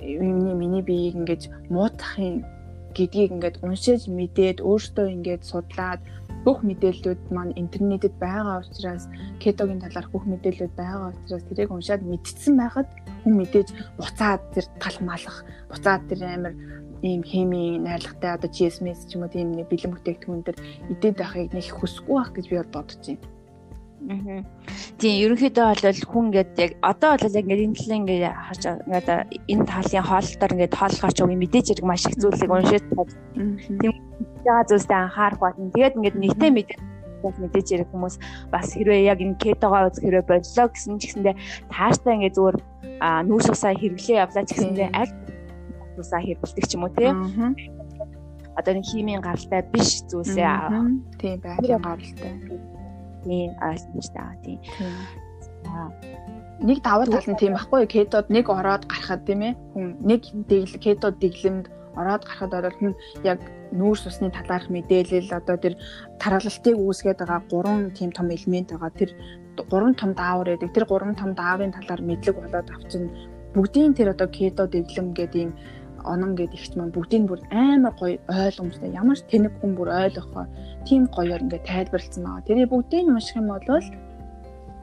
миний миний биеийг ингэж муутах юм гэдгийг ингээд уншиж мэдээд өөртөө ингээд судлаад бүх мэдээллүүд маань интернетэд байгаа учраас кетогийн талаарх бүх мэдээлэлүүд байгаа учраас тэрийг уншаад мэдсэн байхад хүн мэдээж буцаад тэр талмаалах буцаад тэр амир ийм хими найрлагатай одоо GSMS ч юм уу тийм нэг бэлэн бүтээгдэхүүн төр идээд байхыг нэг хүсэхгүй байх гэж би бодож байна. Тийм ерөнхийдөө бол хүн ингээд яг одоо бол ингээд энэ талын ингээд харж ингээд энэ талын хоолтоор ингээд хооллохоор ч үгүй мэдээж хэрэг маш их зүйлийг уншиж тийм яа зүйлстэй анхаарах болно. Тэгээд ингээд нэгтэй мэдээ мэдээж хэрэг хүмүүс бас хэрвээ яг энэ кетогоо үзэх хэрвээ боллоо гэсэн ч гэсэндээ тааштай ингээд зүгээр нүүрс усаа хэрэглээ явлаа ч гэсэндээ аль усаа хэрбэлдэг ч юм уу тий. Одоо нэг химийн гаралтай биш зүйлсээ тийм байгалийн гаралтай. Тийм ойлгомжтой байгаа тийм. Нэг давуу тал нь тийм байхгүй юу? Кетод нэг ороод гарахад тийм ээ. Хүн нэг дэглэг кетод дэглэмд ороод гарахад бол хүн яг нүүрс усны талаарх мэдээлэл одоо тэр тархалтыг үүсгээд байгаа гурван тийм том элемент байгаа. Тэр гурван том даавар байдаг. Тэр гурван том дааврын талаар мэдлэг болоод авчин бүгдийн тэр одоо кето дэглэм гэдэг юм онон гэдэг ихт маань бүгдийг бүр амар гоё ойлгомжтой ямар ч тэнэг хүн бүр ойлгохоор тийм гоёор ингээд тайлбарлсан байгаа. Тэрийг бүгдийг унших юм бол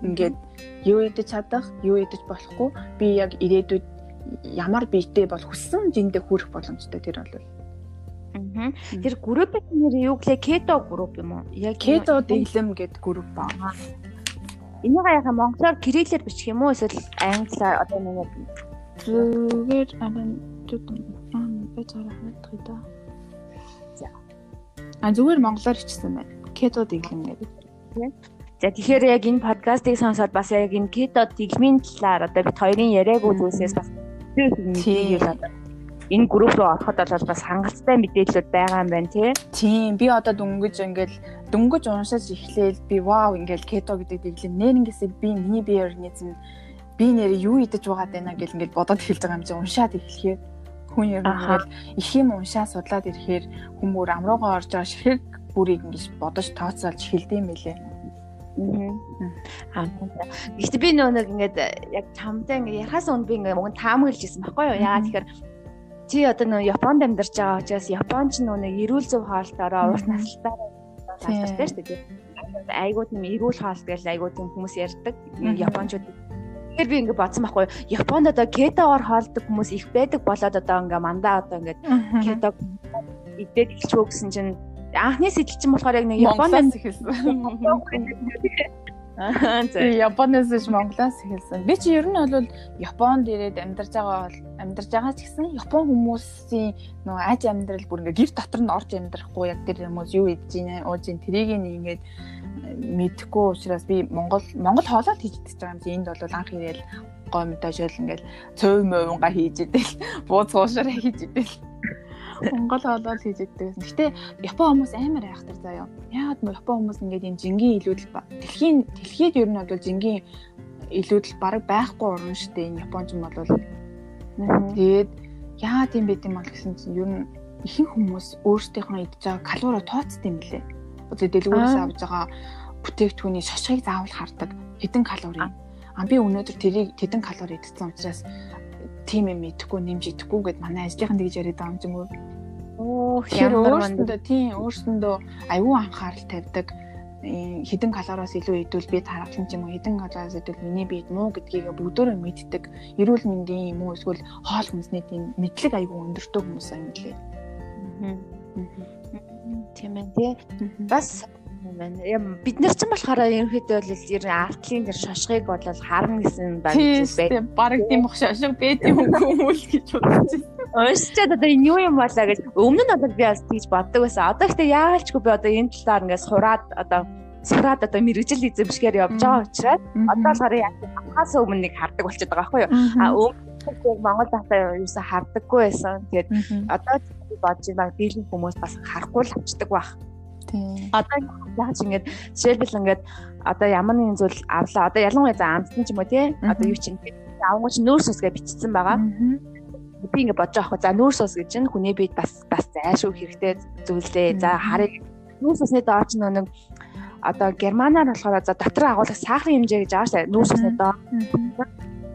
ингээд юу идэж чадах, юу идэж болохгүй би яг ирээдүйд ямар биетэй бол хүссэн жиндээ хүрэх боломжтой тэр бол. Аа. Тэр группийн нэр юу гэлээ кето групп юм уу? Яг кето дэглэм гэдэг групп байна. Энийг яхаа монголоор кириллээр бичих юм уу эсвэл англиар одоо нэг зүгээр амин аа би цаарах мэдхий да. За. А зүгээр монголоор хичсэн байна. Кето дэглэм гэдэг. За тэгэхээр яг энэ подкастыг сонсоод бас яг энэ кето дэглэмийн талаар одоо бид хоёрын яриаг үзүүлсээс бас тийм энэ групп руу ороход бол бас хангалттай мэдээлэлүүд байгаа юм байна тий. Тийм би одоо дөнгөж ингээл дөнгөж уншиж эхлээл би вау ингээл кето гэдэг дэглэм нэрнгээсээ би миний бие организм би нэр юу идэж байгаа даа гэл ингээд бодоод эхэлж байгаа юм чи уншаад эхлэхээр Хүн ер нь бол их юм уншаа судлаад ирэхээр хүмүүр амруугаа орж байгаа ширхэг бүрийг ингэж бодож тооцоолж эхэлдэм байлээ. Аа. Гэхдээ би нөө нэг ингээд яг чамтай ингээд яхаас өмнө би ингээд мөн таамаглаж ирсэн байхгүй юу? Яагаад тэгэхээр чи одоо нөө Японд амьдарч байгаа учраас Японч нөө нэг эрүүл зөв хаалтаараа урт насалтаараа салбартай шүү дээ. Айгуу тийм эрүүл хаалт гэж айгуу тийм хүмүүс ярьдаг. Япончууд Тэгэхээр би ингээд бодсон байхгүй Японд одоо кетогоор хоолдог хүмүүс их байдаг болоод одоо ингээ мандаа одоо ингээд кетог идээд эхэлчихөө гэсэн чинь анхны сэтэл чинь болохоор яг нэг Японоос *laughs* эхэлсэн. Японоос ш Монголоос эхэлсэн. Би чи ер нь бол Японд ирээд амьдарч байгаа бол амьдарч байгаа ч гэсэн Япон хүмүүсийн нөгөө аж амьдрал бүр ингээ гэр дотор нь орж амьдрахгүй яг тэр хүмүүс юу идэж байна ууж ин тэрийг ингээд мэдэхгүй учраас би Монгол Монгол хоолой хийж идэж байгаа юм чи. Энд бол анх ирээл гой мэдээж ингээл цөв мөвнга хийж идэл бууз хуушаараа хийж идэл Монгол хоолой хийж иддэг. Гэтэ Япон хүмүүс амар айхтар заяа. Яагаад мо Япон хүмүүс ингээд юм жингийн илүүдэл дэлхийн дэлхийд ер нь бол жингийн илүүдэл баг байхгүй шүү дээ. Энэ Японч юм бол тэгээд яагаад юм бэ гэм бол гэсэн чинь ер нь ихэнх хүмүүс өөрсдийнхөө идж байгаа калори тооцд юм лээ. Одоо дэлгүүрээс авж байгаа бүтээгдэхүүний шошгыг заавал хардаг. Хэдэн калори. А би өнөөдөр тэрийг хэдэн калори идсэн учраас тийм юм идэхгүй нэмж идэхгүй гэд манай ажлынхан тэгж яриад байгаа юм ч юм уу. Оо ямар өөрсөндөө тийм өөрсөндөө аюу анхаарал тавьдаг хідэн калориос илүү идвэл би тархалсан ч юм уу хідэн калориос идвэл миний биед муу гэдгийг бүгдөө мэддэг эрүүл мэндийн юм уу эсвэл хоол хүнсний тийм мэдлэг аюу өндөртэй хүмүүс юм лээ. Тийм ээ тий. Бас байна. Бид нар ч болохоор ерөнхийдөө бол ер нь артлын тэр шошгыг бол харна гэсэн баг бай. Бараг тийм бох шошго бэд юм хүмүүс гэж бодож байна. Уушчаад одоо энэ юу юм болоо гэж өмнө нь одоо би бас тэгж боддог байсан. Одоо ихтэй яалчгүй би одоо энэ талаар ингээд сураад одоо сураад одоо мэрэгжил эзэмшгээр явж байгаа учраас одоо болохоор яг хаас өмнө нэг хардаг болчиход байгаа байхгүй юу. А өмнө Монгол дахтаа юусе хардаггүй байсан. Тэгээд одоо бодож байгаа дийлэн хүмүүс бас харахгүй л авчдаг байх. Одоо яаж ингэж жишээлбэл ингэж одоо ямар нэгэн зүйл авлаа. Одоо ялангуяа за амтсан ч юм уу тий. Одоо юу чинь авангууч нөөс усгээ бичсэн байгаа. Би ингэ бодож байгаа хөө. За нөөс ус гэж нь хүний биед бас бас зайлшгүй хэрэгтэй зүйлээ. За харыг нөөс усны доор ч нэг одоо германаар болохоор за дотор агуулгах сахарын хэмжээ гэж шээ. Нөөс усны доор.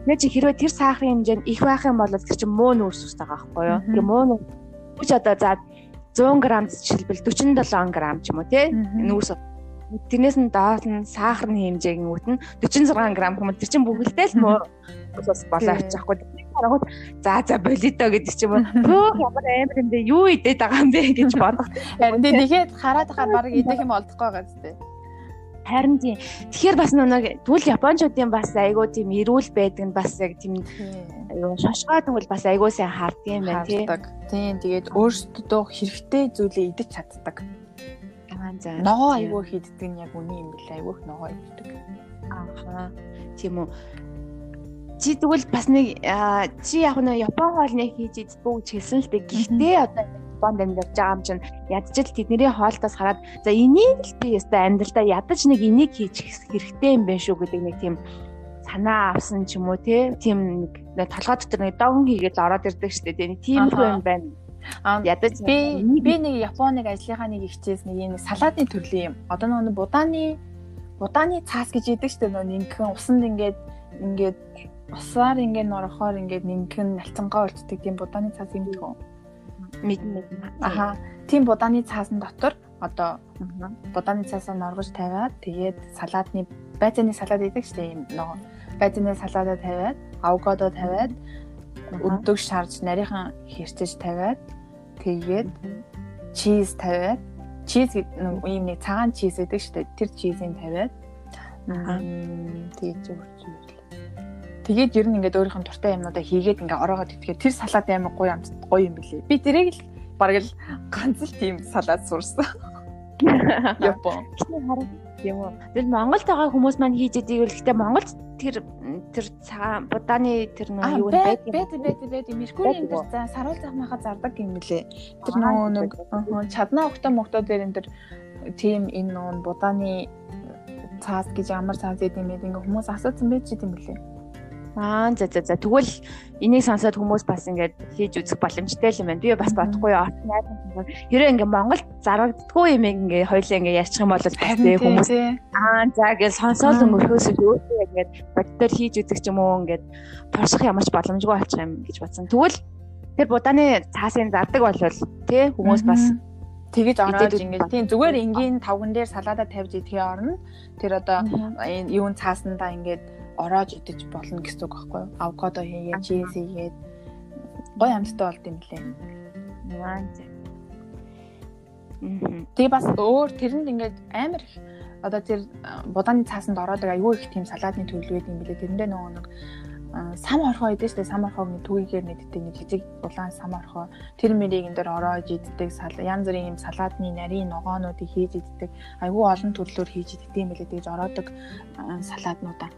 Тэгээ чи хэрвээ тэр сахарын хэмжээ нь их байх юм бол тэр чинь муу нөөс ус байгаа байхгүй юу? Тэгээ муу нөөс одоо за 100 г жишээлбэл 47 г ч юм уу тий? Нүүрс тэрнээс нь доод нь сахарны хэмжээг нь үтэн 46 г хүмүүс. Тэр чинь бүгдээ л муу ус болоо авчихгүй харангууд за за болидо гэдэг ч юм уу *laughs* бөө ямар амар юм бэ юу идээд байгаа юм бэ гэж бодох *laughs* харин тий нэхэд хараад хахаар баг идэх юм олдохгүй байгаа зү Харин тийм. Тэгэхээр бас нэг тэгвэл японочдын бас айгуу тийм эрүүл байдаг нь бас яг тийм айгуу шошгоо тэгвэл бас айгуу сайн харддаг юм байна тийм. Тийм. Тэгээд өөрсдөө хэрэгтэй зүйлээ идэж чаддаг. Аа за. Ногоо айгуу хийддэг нь яг үний юм билээ. Айгуух ногоо иддэг. Ааха. Тийм үү. Чи тэгвэл бас нэг чи яг нэг япон хоолны хийж иддэг гэж хэлсэн л дээ. Гэхдээ одоо Японд амьдарч байгаа юм чинь ядчил тэдний хоолтоос хараад за энийг л би өстой амьдралдаа ядаж нэг энийг хийчих хэрэгтэй юм байна шүү гэдэг нэг тийм санаа авсан ч юм уу тийм нэг толгой дотор нэг догн хийгээд ороод ирдэг штеп тийм тиймэрхүү юм байна. Ядаж би би нэг Японыг ажлынхаа нэг ихчээс нэг юм салаатын төрлийн юм. Одоо нөгөө будааны будааны цаас гэж идэг штеп нөгөө нэгэн усанд ингээд ингээд усаар ингээд норохоор ингээд нэгэн налцангаа болцдог тийм будааны цаас юм дий гоо мэднэ. Аха. Тийм будааны цаасан дотор одоо будааны цаасаа норгож тавиад тэгээд салаадны байцааны салаад идэг дээ. Ийм нөгөө байцааны салаадаа тавиад, авокадо тавиад, өддөг шарж нарийнхан хэрчэж тавиад тэгээд чиз тавиад чиз ийм нэг цагаан чиз шүү дээ. Тэр чизийг тавиад тэгээд зүгт Тэгээд ер нь ингээд өөрийнх нь дуртай юмнуудаа хийгээд ингээ ороогоод итгээд тэр салаад амар гоё юм гоё юм билий. Би тэрийг л бараг л ганц л тийм салаад сурсан. *laughs* Япон. Тийм үү. Тэгэл Монголд байгаа хүмүүс маань хийж идэг л гэхдээ Монголд тэр тэр цагаан будааны тэр нөө юу байд байд байд байд меркурийн тэр за саруул зах маха зардаг юм лээ. Тэр нөө нэг чаднаа өгтөө мөгтөө дээр энэ тэр тийм энэ нөө будааны цаас гэж ямар цаас гэдэг юм бэ ингээ хүмүүс асуусан байж идэм билээ. Аа за за за тэгвэл энийг сонсоод хүмүүс бас ингээд хийж үзэх боломжтой юм байна. Би бас бодохгүй яа. Хэрэв ингээд Монгол зарагддаггүй юм ингээд хоёлаа ингээд ярьчих юм бол бас тий хүмүүс аа за гэж сонсоод өнгөрөхөөс өөсөө ингээд боддоор хийж үзэх юм уу ингээд турших ямарч боломжгүй болчих юм гэж бодсон. Тэгвэл тэр будааны цаасын зардаг болвол тий хүмүүс бас тэгэж ороод ингээд тийм зүгээр энгийн тавган дээр салаада тавьж идэхээ орно. Тэр одоо юун цаасандаа ингээд ороож идэж болно гэсэн үг байхгүй юу? Авокадо хийгээд, чиз хийгээд гоё амттай болд юм лээ. Маа. Тэгээ бас өөр тэрэнд ингээд амар их одоо тэр будааны цаасанд ороод аюу их тийм салаадны гэдэг юм билээ. Тэрэндээ нөгөө нэг сам орхоо идэж штэ сам орхоо нэг түүгээр нэгддэг нэг жижиг улаан сам орхоо тэр мэрийг энэ дээр ороож иддэг янз бүрийн юм салаадны нарийн ногоонуудыг хийж иддэг айгүй олон төрлөөр хийж иддэг юм билээ тэгж ороодог салааднуудаа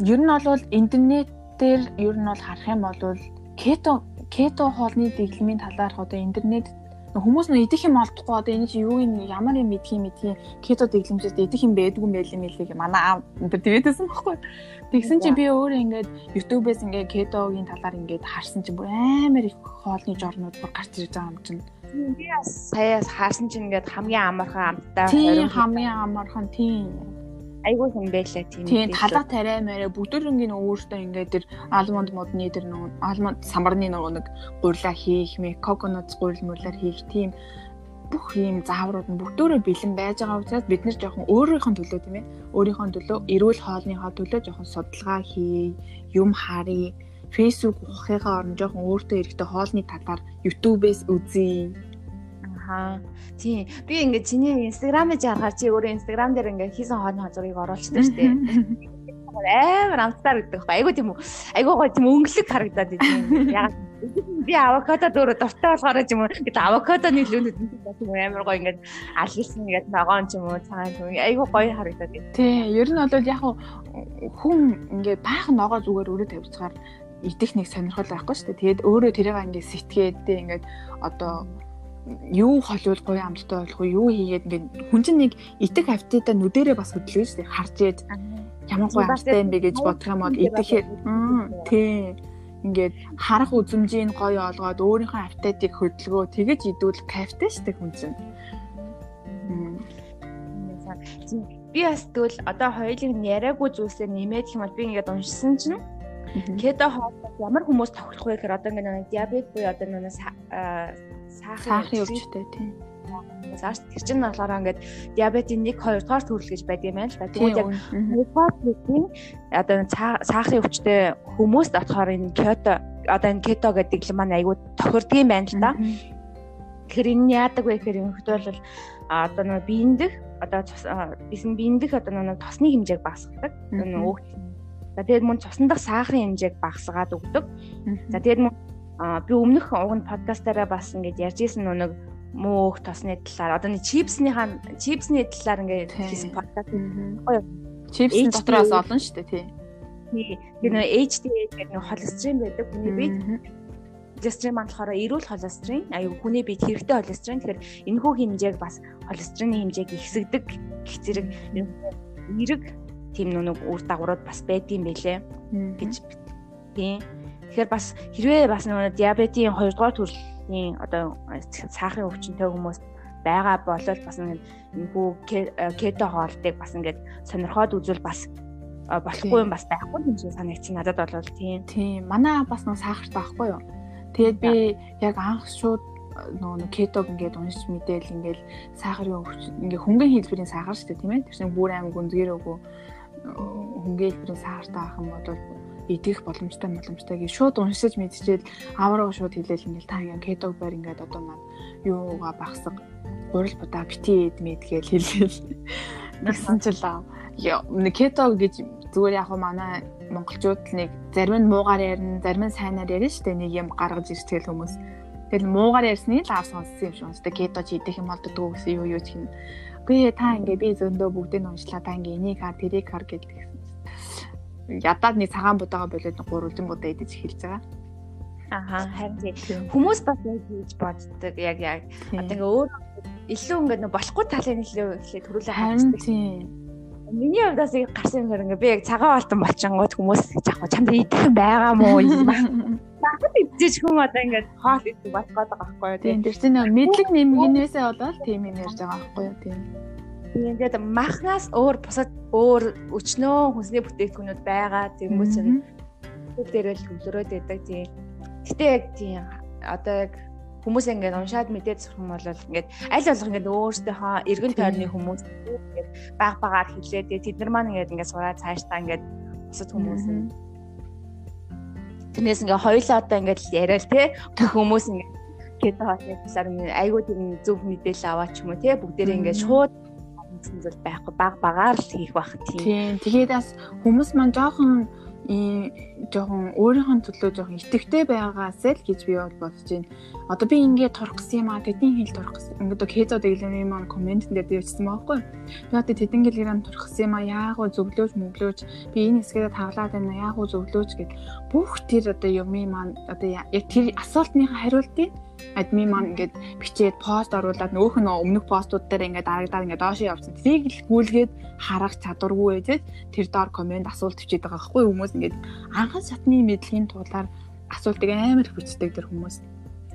ер нь бол интернет дээр ер нь бол харах юм бол кето кето хоолны дэглэмийн талаарх одоо интернет хүмүүс нөө идэх юм олдохгүй. Одоо энэ чи юу юм ямар юм юм идэх кето дэглэмжээс идэх юм байдгүй юм байл юм хэлээ манай аав энэ тэгээдсэн байхгүй. Тэгсэн чи би өөрөө ингээд YouTube-ээс ингээд кетогийн талаар ингээд харсан чи бүр амар их хоолны жорнууд бүр гарч ирж байгаа юм чинь. Би бас саяас харсан чинь ингээд хамгийн амархан амттай тийм хамгийн амархан тийм айгүй хүн байлаа тийм. Тийм талаа тариа мэрэ бүгдөрөнгийн өөртөө ингээд тэр алмонд модны тэр нөгөө алмонд самарны нөгөө нэг гурилаа хийх мэ коконот гурил мөрлөр хийх тийм бүх ийм зааврууд нь бүгдөө бэлэн байж байгаа учраас бид нэр жоохон өөрийнхөө төлөө тийм ээ өөрийнхөө төлөө эрүүл хоолныхоо төлөө жоохон судалгаа хий юм харъя фэйсбુક ухахыгаа орно жоохон өөртөө эрэхтэй хоолны талаар YouTube-ээс үзье Аа. Тийм. Би ингээд чиний инстаграмыг харахаар чи өөрөө инстаграм дээр ингээд хийсэн хоолны хазуурыг оруулчихдаг шүү дээ. амар амтаар гэдэг байхгүй. Айгу тийм үү. Айгу гоо тийм өнгөлөг харагдаад байна. Яг би авокадо дөөрө дуртай болохоор ч юм уу гэдэг авокадоны лүүнүүд тийм амар гоё ингээд алгилсан ингээд ногоон ч юм уу цагаан юм айгу гоё харагдаад байна. Тий, ер нь бол яг хүн ингээд баахан ногоо зүгээр өрөө тавьчихаар идэх нэг сонирхол байхгүй шүү дээ. Тэгээд өөрөө тэрийг ингээд сэтгээд ингээд одоо юу холиул гоё амттай болох уу юу хийгээд ингээд хүн чинь нэг итэг хавтуудаа нүдэрээ бас дээ. Харж ээд ямар гоё амттай юм бэ гэж бодох юм бол идэхээр тий. Ингээд харах үзмжийн гоё олгоод өөрийнхөө аппетитыг хөдөлгөө. Тэгэж идвэл кайфтай дээ хүн чинь. Би бас тэгвэл одоо хоёулыг яриаггүй зүйлсээр нэмээд юм бол би ингээд уншсан чинь кето хоолой ямар хүмүүс тохирох вэ гэхээр одоо ингээд диабет буюу одоо нэг сахарын өвчтэй тийм. Зааш тэр чинь болохоор ингээд диабетийн 1 2 дугаар төрөл гэж байдаг юм байна л да. Тэгвэл яг 1 дугаар төрлийн одоо сахарын өвчтэй хүмүүст болохоор энэ кето одоо энэ кето гэдэг л маань айгүй тохирдгийм байна л да. Тэгэхээр энэ яадаг вэ гэхээр энэ хөтөл бол одоо нэг биендэх одоо бисэн биендэх одоо нэг тосны хэмжээг багасгадаг. Нэг өөх. За тэгээд мөн цусны дах сахарын хэмжээг багасгаад өгдөг. За тэгээд мөн А би өмнөх уг нь подкастаараа бас ингэж ярьж исэн нэг мөөх тосны талаар. Одоо нэг чипсныхаа чипсний талаар ингээд хийсэн подкаст. Чипсний дотроос олон шүү дээ тий. Тий. Тэр нөө HDA гэдэг нэг холестерин байдаг. Хүний бид холестерин маань болохоор эрүүл холестерин. Аюу хүний бид хэрэгтэй холестерин. Тэгэхээр энэ хүү хэмжээг бас холестерины хэмжээг ихсэгдэг гэх зэрэг эрэг тийм нэг үр дагаврууд бас байдсан байлээ. Гэж тийм Тэгэхээр бас хэрвээ бас нөгөө диабетийн 2 дугаар төрлийн одоо сахарын өвчнөд хүмүүс байгаа болол бас энэ хүү кето хоолтыг бас ингээд сонирхоод үзвэл бас болохгүй юм бас байхгүй юм шиг санагдчих надад бол тийм. Тийм. Манай бас нэг сахартай байхгүй юу? Тэгээд би яг анх шууд нөгөө кетог ингээд уншиж мэдээл ингээд сахарын өвч ингээд хөнгөн хэлбэрийн сахар шүү дээ тийм ээ. Тэр чинь бүр аим гүнзгийрөөгүй хөнгөн хэлбэрийн сахартай авах юм бол идэх боломжтой боломжтой гэж шууд уншиж мэдчихэл аварга шууд хэлээл ингээл та ингээ кетог байр ингээд одоо маань юугаа багсаг гурил будаа бити эдмэд гэж хэлээл. Нэгсэн ч л нэг кето гэж зүгээр яг манай монголчууд нэг зарим нь муугаар ярина зарим нь сайнаар ярина шүү дээ. Нэг юм гаргаж ирж тэгэл хүмүүс. Тэгэл муугаар ярьсныг л авсан сонссон юм шиг үнэтэй кето чи идэх юм болдгоо гэсэн юу юу ч хин Үгүй та ингээ би зөндөө бүгдийг уншлаа. Та ингээ энийг хар тэрийг хар гэдэг ядаад нэг цагаан будаага болоод гурван будаа идэж эхэлж байгаа. Аха харин хүмүүс бас хийж боддог яг яг одоо ингээ өөр илүү ингээ болохгүй талын илүү ихлэ төрүүлээ харагддаг. Тийм. Миний хувьд бас гарсан юм хэрэг би яг цагаан алтан болчингууд хүмүүс яг чамд идэх юм байгаа мó юм. *laughs* Багт идэж хүн одоо ингээд хоол идэх болох гэдэг байхгүй юу. Тийм тэр чинь мэдлэг нэмгэнээсээ болоод тийм юм ярьж байгаа байхгүй юу. Тийм. Тэгээд махнаас өөр бусад өөр өчнөө хүнсний бүтээгдэхүүнүүд байгаа. Тэнгүүч нь дээр л хөвлөрөөд байдаг тийм. Гэтэ яг тийм одоо яг хүмүүс ингээд уншаад мэдээд сурах юм бол ингээд аль болох ингээд өөрсдийнхөө эргэн тойрны хүмүүс ингээд баг багаар хэлээд тэд нар маань ингээд ингээд сураад цаашдаа ингээд бусад хүмүүс Тэрнээс ингээ хоёлаа одоо ингээд яриад те хүмүүс ингээ кето хоолны талаар айгуу тийм зөв мэдээлэл аваач юм уу те бүгдээрээ ингээ шууд гэсэн зүйл байхгүй баг багаар л хийх байх тийм. Тэгээд бас хүмүүс маань жоохон ийм жоохон өөрийнхөө төлөө жоохон итгэвтэй байгаас л гэж би бол бодож байна. Одоо би ингээд турах гэсэн юм аа тэдний хэл турах гэсэн. Ингээд хезо дэглэмийн маань комментэн дээр дийвчсэн байхгүй. Би одоо тэдэн гэлграм турах гэсэн юм аа яах вэ зөвлөөж мөглөөж би энэ хэсгээ таглаад байна яах вэ зөвлөөж гэд бүх тэр одоо юмын маань одоо яг тэр асуултныхаа хариултыг адми маань ингээд бичээд пост оруулаад нөөх нь өмнөх постууд дээр ингээд дарагдаад ингээд доош явсан. Тэрийг л гүйлгээд харах чадваргүй байж тэр доор комент асуулт бичээд байгаа байхгүй хүмүүс ингээд анхан шатны мэдлэгийн тулаар асуултыг амар бичдэг тэр хүмүүс.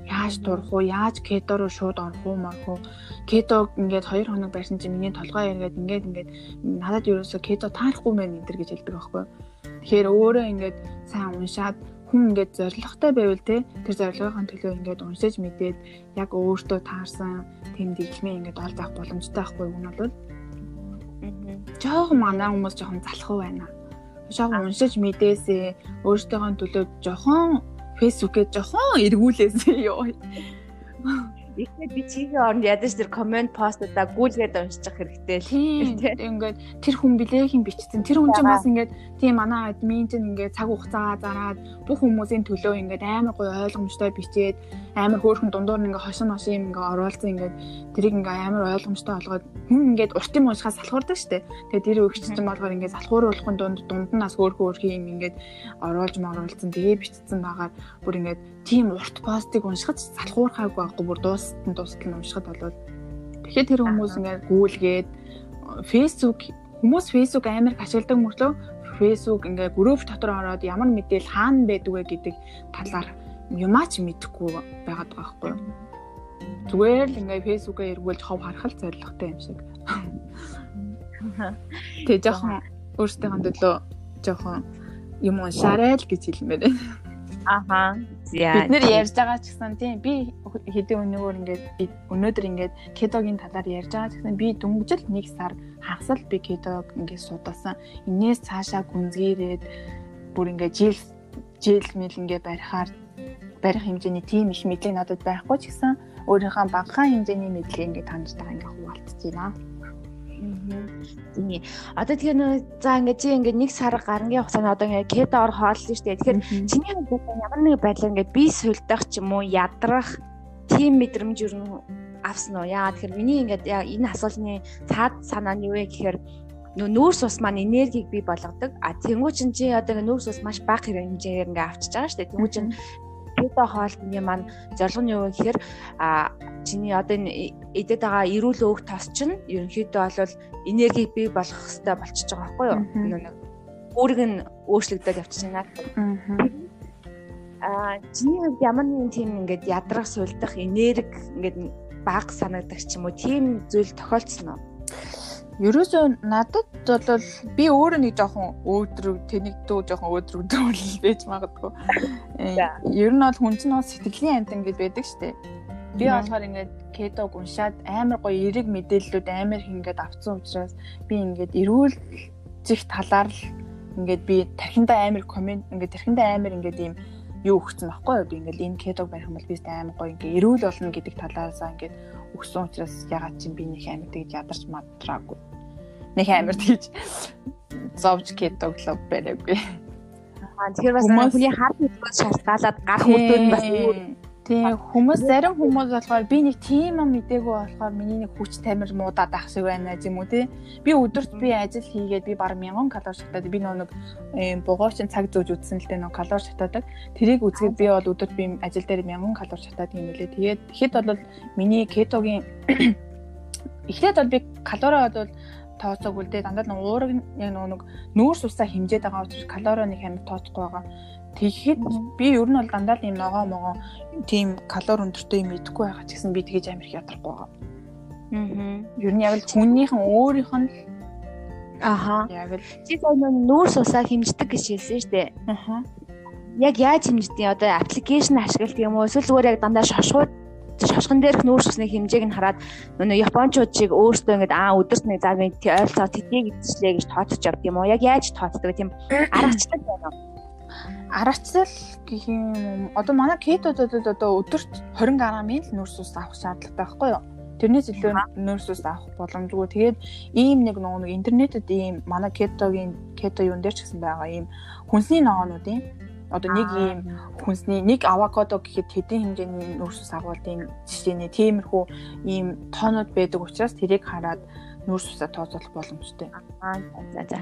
Яаж турах уу? Яаж кето руу шууд орох уу, морох уу? Кето ингээд 2 хоног байрсан чинь миний толгой эргээд ингээд ингээд надад ерөөсө кето таарахгүй мэн энэ төр гэж хэлдэг байхгүй. Тэгэхээр өөрөө ингээд сайн уншаад хүн ингээд зоригтой байвал те тэр зорилгын төлөө ингээд уншиж мэдээд яг өөртөө таарсан тэм дэглэмээ ингээд олж авах боломжтой байхгүй юм бол жоохон манай хүмүүс жоохон залхуу байна. Жоохон уншиж мэдээсээ өөртөөхөө төлөө жоохон фэйсбүүкээ жоохон эргүүлээсээ ёо. Ихтэй би чигийн оронд ядаж тэр комент постуудаа гүйлгээд уншчих хэрэгтэй л. Тийм ингээд тэр хүн билээхийн бичсэн. Тэр хүн чинь бас ингээд тийм манай админ чинь ингээд цаг хугацаа зараад бүх хүмүүсийн төлөө ингээд амар гоё ойлгомжтой бичээд амар хөөрхөн дундуур нь ингээд хошин хошин ингээд оруулсан ингээд тэрийг ингээд амар ойлгомжтой болгоод хүн ингээд урт юм уншихаас салхуурдаг штэ. Тэгээд тэр өгч чинь болохоор ингээд салхууруулахын дунд дунд нь бас хөөрхөн хөөрхий юм ингээд оруулж моруулсан тэгээ бичсэн байгаа. Бүр ингээд тийм урт постыг уншихад салхуурхаагүй байхгүй бүр дуустал дуустал нь уншихад болвол тэгэхээр тэр хүмүүс ингээд гүйлгээд фейсбુક хүмүүс фейсбુક амар ашигладаг мөртлөө фейсбુક ингээд групп дотор ороод ямар мэдээл хаана байдаг вэ гэдэг талаар юмаач мэдэхгүй байгаад байгаа байхгүй юу? Зүгээр л ингээд фейсбુકээ эргүүлж хов харах л зоригтой юм шиг. *laughs* Тэгээ жоохон өөрсдийнхөө төлөө жоохон юм уншаарай л гэж хэлмээр байна. Аха. Бид нэр ярьж байгаа ч гэсэн тийм би хэдэн өнөөгөр ингээд өнөөдөр ингээд кедогийн талаар ярьж байгаа ч гэсэн би дөнгөжл нэг сар хагасл би кедог ингээд судалсан. Инээс цаашаа гүнзгийрээд бүр ингээд жил жил мэл ингээд барихаар барих хэмжээний тийм их мэдлэг надад байхгүй ч гэсэн өөрийнхөө багахан хэмжээний мэдлэг ингээд таньж байгаа ингээд хуваалцж байна. Тийм. Одоо тэгэхээр нөө за ингээд чи ингээд нэг сар гарангийн хугацаанд одоо ингээд кето ор хооллоо дээ. Тэгэхээр чиний хувьд ямар нэг байдлаар ингээд би сүлдах ч юм уу ядрах тийм мэдрэмж юу авсан уу? Яагаад тэгэхээр миний ингээд энэ асуултны цаад санаа нь юу вэ гэхээр нөө нүүрс ус маань энергийг бий болгодог. А тэнгуү чин чи одоо нүүрс ус маш бага хэмжээгээр ингээ авчиж байгаа шүү дээ. Тэнгуү чин кето хоолны маань зорилго нь юу гэхээр а чиний одоо энэ эдэд байгаа эрүүл өвөг тос чинь ерөнхийдөө бол энерги бий болгох хэрэгтэй болчихж байгаа байхгүй юу? Нэг өөрийг нь өөрчлөгдөд явчихж байна. Аа чиний хувьд ямар нэгэн тийм ингээд ядрах суулдах энерги ингээд бага санагдах ч юм уу тийм зүйл тохиолдсон уу? Ерөөсөө надад бол би өөрөө нэг жоохон өөдрөг тэнэгдүү жоохон өөдрөгдөө *laughs* байж магадгүй. Э, ер нь бол хүн чинь бол сэтгэлийн амт ингэж байдаг штэ. Би болохоор ингээд кедог уншаад амар гоё эрэг мэдээллүүд амар их ингээд авцсан учраас би ингээд эрүүл зих талаар л ингээд би тархиндаа амар комент ингээд тархиндаа амар ингээд ийм юу өгсөн байхгүй юу би ингээд энэ кедог барих юм бол би амар гоё ингээд эрүүл болно гэдэг талаасаа ингээд өгсөн учраас ягаад чи би нэг амар тэгж ядарч мадраагүй. Нэг амар тэгж зовж кетоглоо бариагүй. Аа тэгэхээр бас хүний хар хөдөлгөөс шалтгаалаад гар хөдөөд бас Тийм хүмүүс зарим хүмүүс болохоор би нэг тийм юм мдээгүй болохоор миний нэг хүч тамир муудаад ах шиг байна юм уу тий. Би өдөрт би ажил хийгээд би баг 1000 калори шатаад би нэг бугуурчин цаг зөөж үтсэн л дээ нэг калори шатаадаг. Тэрийг үзгээд би бол өдөрт би ажил дээр 1000 калори шатаад юм лээ. Тэгээд хэд бол миний кетогийн *coughs* эхлээд бол би калори бол тооцоогүй л дээ дандаа нэг уураг яг нэг нүүрс усаа хэмжээд байгаа учраас калори нэг хамт тооцохгүй байгаа. Тэгэхэд би ер нь бол дандаа л юм ногоо могоо тийм калори өндөртэй юм идэхгүй байгаа ч гэсэн би тэгэж амир их ядрахгүй байгаа. Аа. Ер нь яг л хүннийхэн өөрийнх нь Аха. Яг л чи сая нүүрс усаа хэмждэг гэж хэлсэн шүү дээ. Аха. Яг яаж хэмждэг? Одоо аппликейшн ашигладаг юм уу? Эсвэл зүгээр яг дандаа шошгууд шошгон дээрх нүүрс усны хэмжээг нь хараад нөгөө японочууд шиг өөрсдөө ингэж аа өдөрт нэг зав нэг ойролцоо тэтгэе гэдчихлээ гэж тооцож явд юм уу? Яг яаж тооцдог тийм *clears throat* аргачлал байна уу? Аргачлал гэх юм одоо манай кетодод одоо өдөрт 20 грамын л нүүрс ус авах шаардлагатай байхгүй юу? Тэрнээс илүү нөөц ус авах боломжгүй. Тэгээд ийм нэг нөгөө нэг интернетэд ийм манай кетогийн кето юун дээр ч гэсэн байгаа ийм хүнсний ногоонуудын одоо нэг ийм хүнсний нэг авокадо гэхэд хэдэн хэмжээний нөөц ус агуулдын жишээний тиймэрхүү ийм тоонууд байдаг учраас тэрийг хараад нүүрс усаа тооцоолох боломжтой. Аа за за.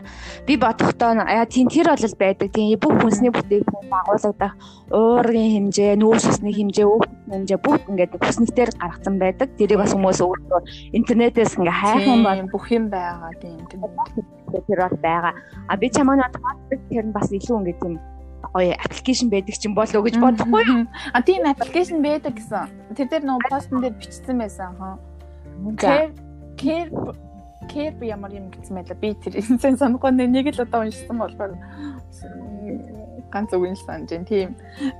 Би бодохдоо яа тийм тэр бол байдаг. Тийм бүх хүнсний бүтээгдэхүүн агуулгадах уургийн хэмжээ, нүүрс усны хэмжээ, өөх хэмжээ бүгд ингээд хүснэтээр гаргацсан байдаг. Тэрийг бас хүмүүс өөртөө интернетээс ингээ хайх юм бол бүх юм байгаа тийм тэр бол байгаа. А би чамаа тооцдог тэр нь бас илүү ингээ тийм гоё аппликейшн байдаг ч юм болов уу гэж бодохгүй юу? А тийм аппликейшн байдаг гэсэн. Тэр дээр нөгөө постн дээр бичсэн байсан хаа. Care care Керби ямар юм гэсэн байлаа. Би тэр энэ санахгүй нэг л одоо уншсан болохоор ганц үг нь санаж байна. Тийм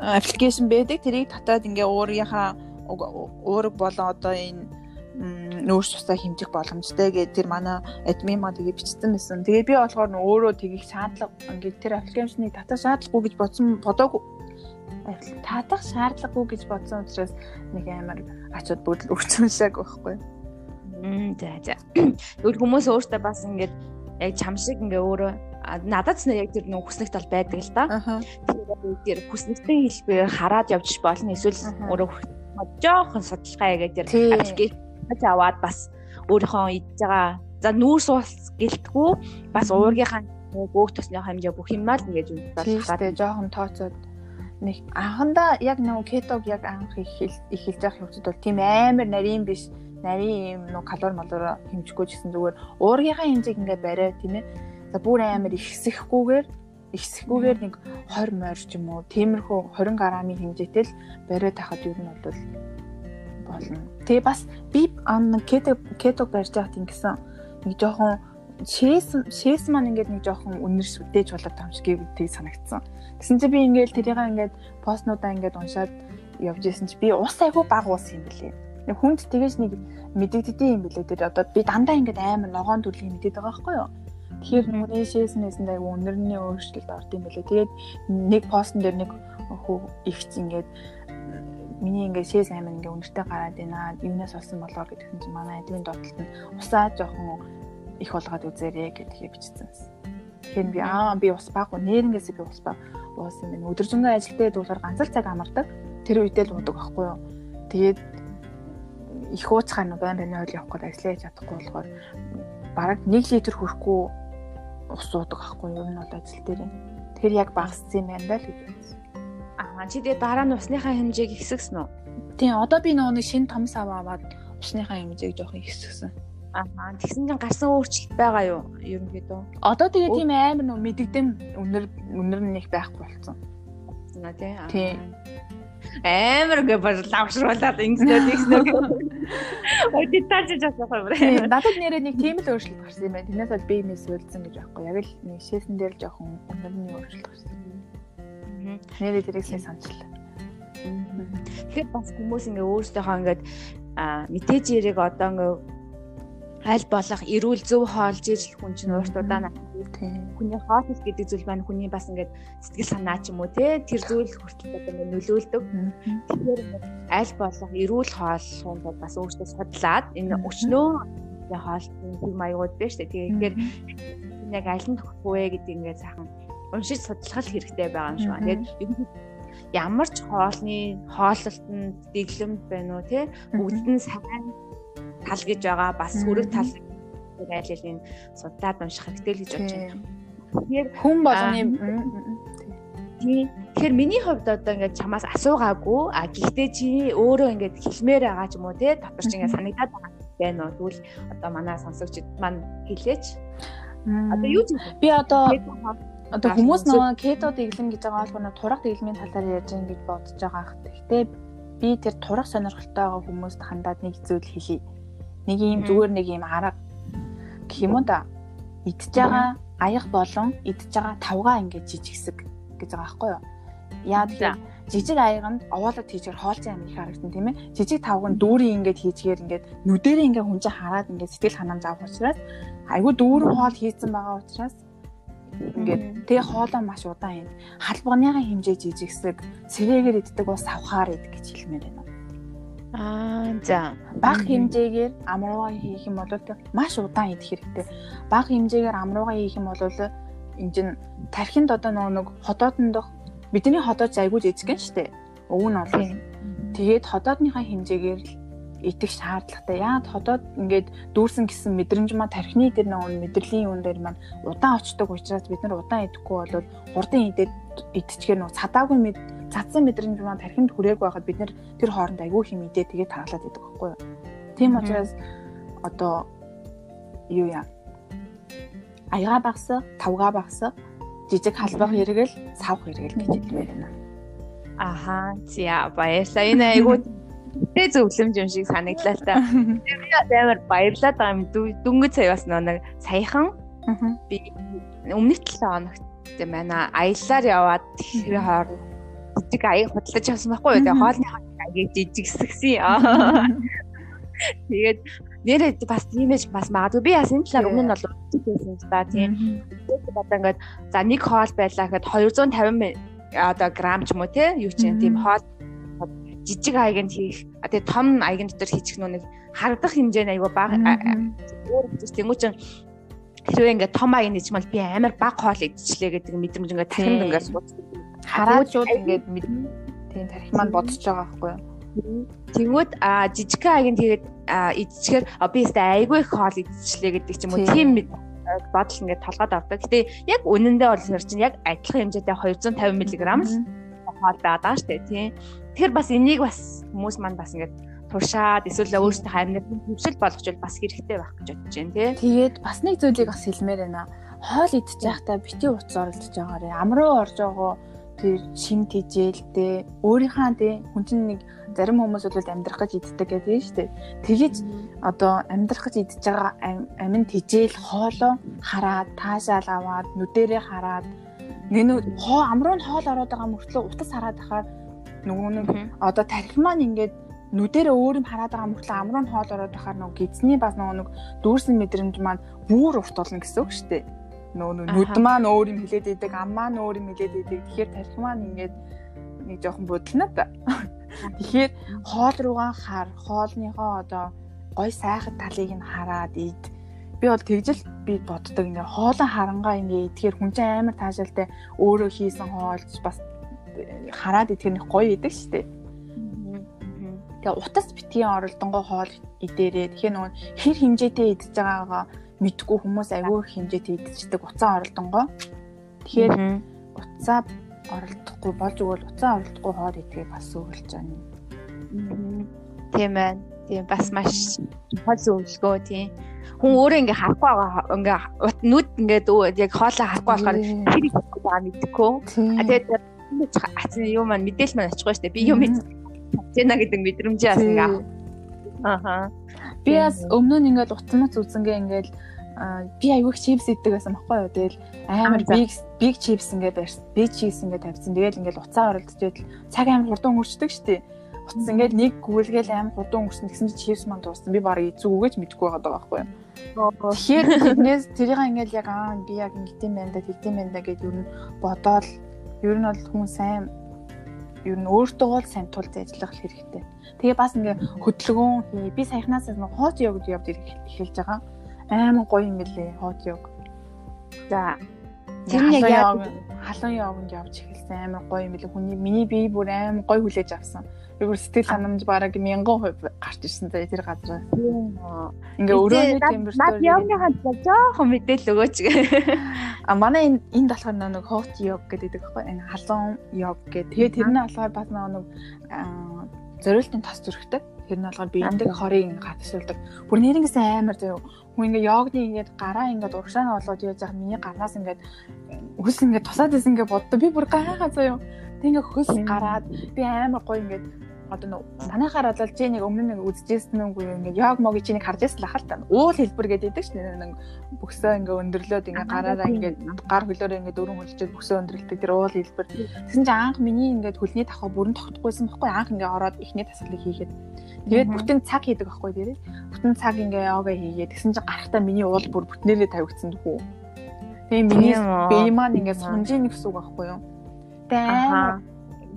аппликейшн байдаг. Тэрийг татаад ингээ уурынхаа уураг болон одоо энэ нөөц тусаа хэмжих боломжтой гэдэг тэр манай админ маа тэгээ бичсэн байсан. Тэгээ би болохоор өөрөө тгийх шаардлага ингээд тэр аппликейшнийг татах шаардлагагүй гэж бодсон бодоогүй. Татах шаардлагагүй гэж бодсон учраас нэг амар ачууд бүгд өгчөншээг байхгүй. За за. Тэгвэл хүмүүс өөртөө бас ингээд яг чам шиг ингээ өөрөө надад ч яг тэр нэг хүснэгт бол байдаг л да. Тэгэхээр тэр хүснэгтийн хэлбэрээр хараад явж болно. Эсвэл өөрөө жоохон судалгаа хийгээд тэр аппликейшн аваад бас өөрийнхөө идж байгаа. За нүүрс ус гэлтгүү. Бас уургийнхаа бөөх тосны хэмжээ бүх юм л ингэж үзүүлээд хараад жоохон тооцоод. Нэг анхандаа яг нэг кетог яг анх их эхэлж байгаа хөвчд бол тийм амар нарийн биш нарийн юм нуу калори малуура хэмжихгүй ч гэсэн зүгээр уургийнхаа хэмжээг ингээ бариа тийм ээ. За бүр амар ихсэхгүйгээр ихсэхгүйгээр нэг 20 морь ч юм уу тиймэрхүү 20 грамын хэмжээтэй л бариад тахад юу нь бол болно. Тэгээ бас би ан кето кето барьж байхад ингэсэн нэг жоохон шээс шээс маань ингээд нэг жоохон үнэр сүдээж болоод шиг тийг санагдсан. Тэгсэн чинь би ингээд тэрийг ингээд постнуудаа ингээд уншаад явж исэн чи би ус айгүй баг ус юм билээ Нэг хүнд тэгэж нэг мэдэгддэг юм билээ. Тэр одоо би дандаа ингээд амар ногоон төрлийн мэдээд байгаа байхгүй юу? Тэгэхээр нүрийн шээснээс нэг өнөрний өөрчлөлт орд юм билээ. Тэгээд нэг постн дээр нэг хөө ихч ингээд миний ингээд шээс амин ингээд өнөртэй гараад байна. Юунаас болсон болоо гэдэг чинь манай эдвийн доотлолт нь усаа жоохон их болгоод үзээрэй гэдгийг бичсэн. Тэгэхээр би аа би ус баг нэрнгээсээ би ус баг уусан юм. Өдөржингөө ажилтаа дуулахаар ганц л цаг амардаг. Тэр үедээ л уудаг байхгүй юу? Тэгээд их ууцхай нэг байн байн ойл явах гээд ажиллаж чадахгүй болохоор бараг 1 литр хүрэхгүй ус уудаг ахгүй юу энэ бол ажил дээр юм. Тэр яг багассан юм байна даа л гэж бодсон. Аа чи тэгээ дараа нь усныхаа хэмжээг ихсгсэн үү? Тийм одоо би нөгөө нэг шинэ том сав аваад усныхаа хэмжээг жоохон ихсгсэн. Аа тэгсэн чинь гарсан өөрчлөлт байгаа юу ерөнхийдөө? Одоо тэгээ тийм амар нөө мэдэгдэм үнэр үнэр нь их байхгүй болсон. На тий. Амар гэ бас лавшруулаад ингэснээр. *laughs* Ой детальж асуух юм бэ? Надад нэрээ нэг тийм л өөрчлөлт гарсан юм байна. Тэрнээс бол би юмс үлдсэн гэж байхгүй. Яг л нэг шээсэн дээр л жоохон өнөрний өөрчлөлт гарсан. Нэрээ тэрэгсээ санчлаа. Тэгэхээр бас хүмүүс ингээ өөрсдийнхөө ингээд мэдээж яриг одоо ингээ аль болох эрүүл зөв хоолж ижил хүн чинь ууртуудаа хүний хоолс гэдэг зүйл байна хүний бас ингээд сэтгэл санаа ч юм уу те тэр зүйл хүртэл одоо ингээд нөлөөлдөг. Тэгэхээр аль болох эрүүл хоол суундад бас өөртөө судлаад энэ өчнөө хоолтын хэм маягууд байна шүү дээ. Тэгэхээр яг аль нь тохих вэ гэдэг ингээд сайхан уншиж судлах хэрэгтэй байгаа юм шиг байна. Тэгээд ямар ч хоолны хооллолтод дэглэмт байна уу те бүгд нь сайн тал гэж байгаа бас хүрэг тал айл алийн судлаад унших хэрэгтэй л гэж бодож байна. Тэгэхээр хүн болгоны Тэгэхээр миний хувьд одоо ингээд чамаас асуугаагүй а гэхдээ чи өөрөө ингээд хэлмээр байгаа ч юм уу те дотор чи ингээд санагдаад байгаа. байна уу? Тэгвэл одоо манай сонсогчид маань хэлээч. Одоо юу би одоо одоо хүмүүс нөгөө кето дэглэм гэж байгаа бол турах дэглэмийн талаар ярьж байгаа гэж бодож байгаа. Гэхдээ би тэр турах сонирхолтой байгаа хүмүүст хандаад нэг зүйл хэлье. Нэг юм зүгээр нэг юм арга гэх юм да. Идж байгаа аяг болон идж байгаа тавгаа ингээд жижигсэг гэж байгаа байхгүй юу? Яа тэгэхээр жижиг аяганд овоолоод хийчихэр хоолцсон юм их харагдсан тийм ээ. Жижиг тавган дүүрийн ингээд хийчихээр ингээд нүдэрээ ингээд хүн чинь хараад ингээд сэтгэл ханамж авах учраас айгүй дүүрэн хоол хийцэн байгаа учраас ингээд тэгээ хоолоо маш удаан юм. Халбагныхаа хэмжээ жижигсэг сэрээгээр иддэг бас авахаар идэх гэж хэлмээр байна. Аа за баг хэмжээгээр амруугаа хийх юм бол маш удаан идэх хэрэгтэй. Баг хэмжээгээр амруугаа хийх юм бол энэ чин тархинд одоо нэг ходоодондох бидний ходоод айгүй жижиг гэн штэ. Өв нь бол тэгээд ходоодныхаа хэмжээгээр л идэх шаардлагатай. Яагаад ходоод ингээд дүүрсэн гэсэн мэдрэмж маань тархины дээр нэг мэдрэлийн юун дээр маань удаан очдог учраас бид нар удаан идэхгүй бол хурдан идээд идчихээр нэг цадаагүй мэд цадсан мэдрэмж маань тархинд хүрээгүй байхад бид нар тэр хооронд айгүй хэм идээ тэгээд таглаад идэг байхгүй юу. Тийм учраас одоо юу яа аяга багсаа, тавга багсаа жижиг халбах хэрэгэл савх хэрэгэл гэж хэлмээр байна. Аха, зя баярлалаа. Энэ айгүй Тэ зөвлөмж юм шиг санагдлаа л та. *laughs* Би амар баярлаад байгаа юм. Дөнгөж сая бас нэг саяхан би өмнөх 7 хоногт байна. Аяллаар яваад тэр хоор жижиг аяг худалдаж авсан байхгүй юу? Тэгээ хоолны аягийг жижигсгсэн. Тэгээд нэрээ бас имиж бас магадгүй. Би бас энэ талаар өмнө нь бол үзсэн юм да тийм. Тэгээд одоо ингээд за нэг хоол байлаа гэхэд 250 одоо грамм ч юм уу те юу ч юм тийм хоол. Жижиг аяганд хийх тэгээ том аягийн дотор хийчих нүг харагдах хэмжээний аяга бага өөр гэж тэнгуү чин хэрвээ ингээд том аяг нэж мал би амар бага хоол идчихлээ гэдэг мэдрэмж ингээд тархинд ингээд сууц хараад шууд ингээд тийм тархи маань бодож байгаа байхгүй юу Тэнгүүд а жижиг аягийн тэгээд идчихээр би өстэй айгүй их хоол идчихлээ гэдэг ч юм уу тийм бодол ингээд толгойд авдаг. Гэтэ яг үнэндээ бол чинь яг адилхан хэмжээтэй 250 мг л хоол байгаа шүү дээ тийм. Тэгэхээр бас энийг бас хүмүүс маань бас ингээд туршаад эсвэл өөрсдөө амьдрал хөвшил болгочвол бас хэрэгтэй байх гэж бодож байна тий. Тэгээд бас нэг зүйлийг бас хэлмээр байна. Хоол идчих байхдаа бити утас оролдож байгаарэ. Амруу орж байгаа тэр шим тижээлтэй өөрийнхөө тий хүн чинь нэг зарим хүмүүс бол амьдрах гэж иддэг гэдэг нь шүү дээ. Тэгэж одоо амьдрах гэж идж байгаа амин тижээл хоолоо хараад таашаал аваад нүдэрээ хараад нэг хоо амруу нь хоол ороод байгаа мөртлөө утас хараад ахаар нөгөө нэг одоо тархи маань ингээд нүдэрээ өөр юм хараад байгаа мөртлөө амруу нь хоол ороод байхаар нөгөө гидсний бас нөгөө нэг дүүрсэн мэдрэмж маань бүр урт болно гэсэн үг шүү дээ. Нөгөө нүд маань өөр юм хилээд идэг, ам маань өөр юм хилээд идэг. Тэгэхээр тархи маань ингээд нэг жоохон бодлоо та. Тэгэхээр хоол руугаа хар, хоолныхоо одоо гой сайхан талыг нь хараад ид. Би бол тэгжэл би боддог ингээ хоолон харангаа ингээ идэхээр хүн чинь амар таашаалтай өөрөө хийсэн хоолж бас хараад идэх нь гоё идэг дээ. Тэгээ утас битгий оролдонгоо хоол идээрээ тэгэхээр нөгөө хэр хэмжээтэй идэж байгаагаа мэдгүй хүмүүс аягүй хэмжээтэй идчихдэг уцаа оролдонгоо. Тэгэхээр уцаа оролдохгүй болж өгвөл уцаа оролдохгүй хоол идэхийг бас зөвлөж байна. Тийм байна. Тийм бас маш хол зөвлөгөө тийм. Хүн өөрөө ингээ харахгүй байгаа ингээ нүд ингээд яг хоолоо харахгүй болохоор тэр их байгаа мэдхгүй. А тэгээд юу маань мэдээлэл маань очихгүй шүү дээ. Би юм мэдчихэна гэдэг мэдрэмжээ бас ингээ Аха. Би бас өмнө нь ингээл утасмац үзэнгээ ингээл би аягүй чипс иддэг байсан баггүй юу. Тэгэл амар биг биг чипс ингээ барьсан. Биг чипс ингээ тавьсан. Тэгэл ингээл уцаа оролдож идэл цаг амар хурдан өнгөрчдөг штеп. Утас ингээл нэг гүйлгээл амар хурдан өнгөрсөн гэсэн чи чипс маань дууссан. Би барыг эзүүгөөж мэдгүй байгаа байхгүй юу. Тэгэхээр тэрнээс тэрийг ингээл яг аа би яг ингэдэм байна да тэгдэм байна да гэдээ юу н бодоол ер нь бол хүн сайн ер нь өөртөө бол сайн тулд ажиллах хэрэгтэй. Тэгээ бас ингээ хөдөлгөөн хий. Би саяхнаас нэг хоот йог гэж явж эхэлж байгаа. Аймаг гоё юм билээ хоот йог. За тэр нэг яг халуун йогонд явж эхэлсэн амар гоё юм билээ. Хүний миний бие бүр амар гоё хүлээж авсан. Би бүр сэтгэл ханамж бараг 1000% гарч ирсэн заа тэр газраас. Ингээ өрөөний температур. Наад явныхаа жоохон мэдээлэл өгөөч. *laughs* А манай энэ энд болохоор нэг hot yog гэдэг байхгүй энэ халуун yog гэдэг. Тэгээ тэрний болохоор бас нэг зориултын тас зүрхтэй. Тэр нь болохоор биендээ хорийг гатшилдаг. Бүр нэрнгэс амар заяа. Хүн ингээ йогны ингээд гараа ингээд урагшаана болоод яаж яах миний гарнаас ингээд хөлс ингээд тусаад исэн ингээ боддоо. Би бүр гайхаа заяа. Тэг ингээ хөлс гараад би амар гоё ингээд одоо манайхаар бол чи нэг өмнө нэг үзчихсэн нүггүй ингээд яг мог чи нэг харж байсан лахал та. Уул хэлбэр гэдэг байдаг шнэ нэг бөксөө ингээ өндөрлөөд ингээ гараараа ингээ гар хөлөөрөө ингээ дөрөн хөлчөөд бөксөө өндөрлөдөг тэр уул хэлбэр. Тэгсэн чинь анх миний ингээд хөлний тахаа бүрэн тогтохгүйсэн байхгүй. Анх ингээ ороод ихний тасгалыг хийгээд. Тэгээд бүтэн цаг хийдэг байхгүй дээрээ бүтэн цаг ингээ йога хийгээд. Тэгсэн чинь гарахтаа миний уул бүр бүтнээрээ тавигдсан дөхүү. Тэгээ миний бие маань ингээ сунжийн гэсэн үг байхгүй юу? Тэгээ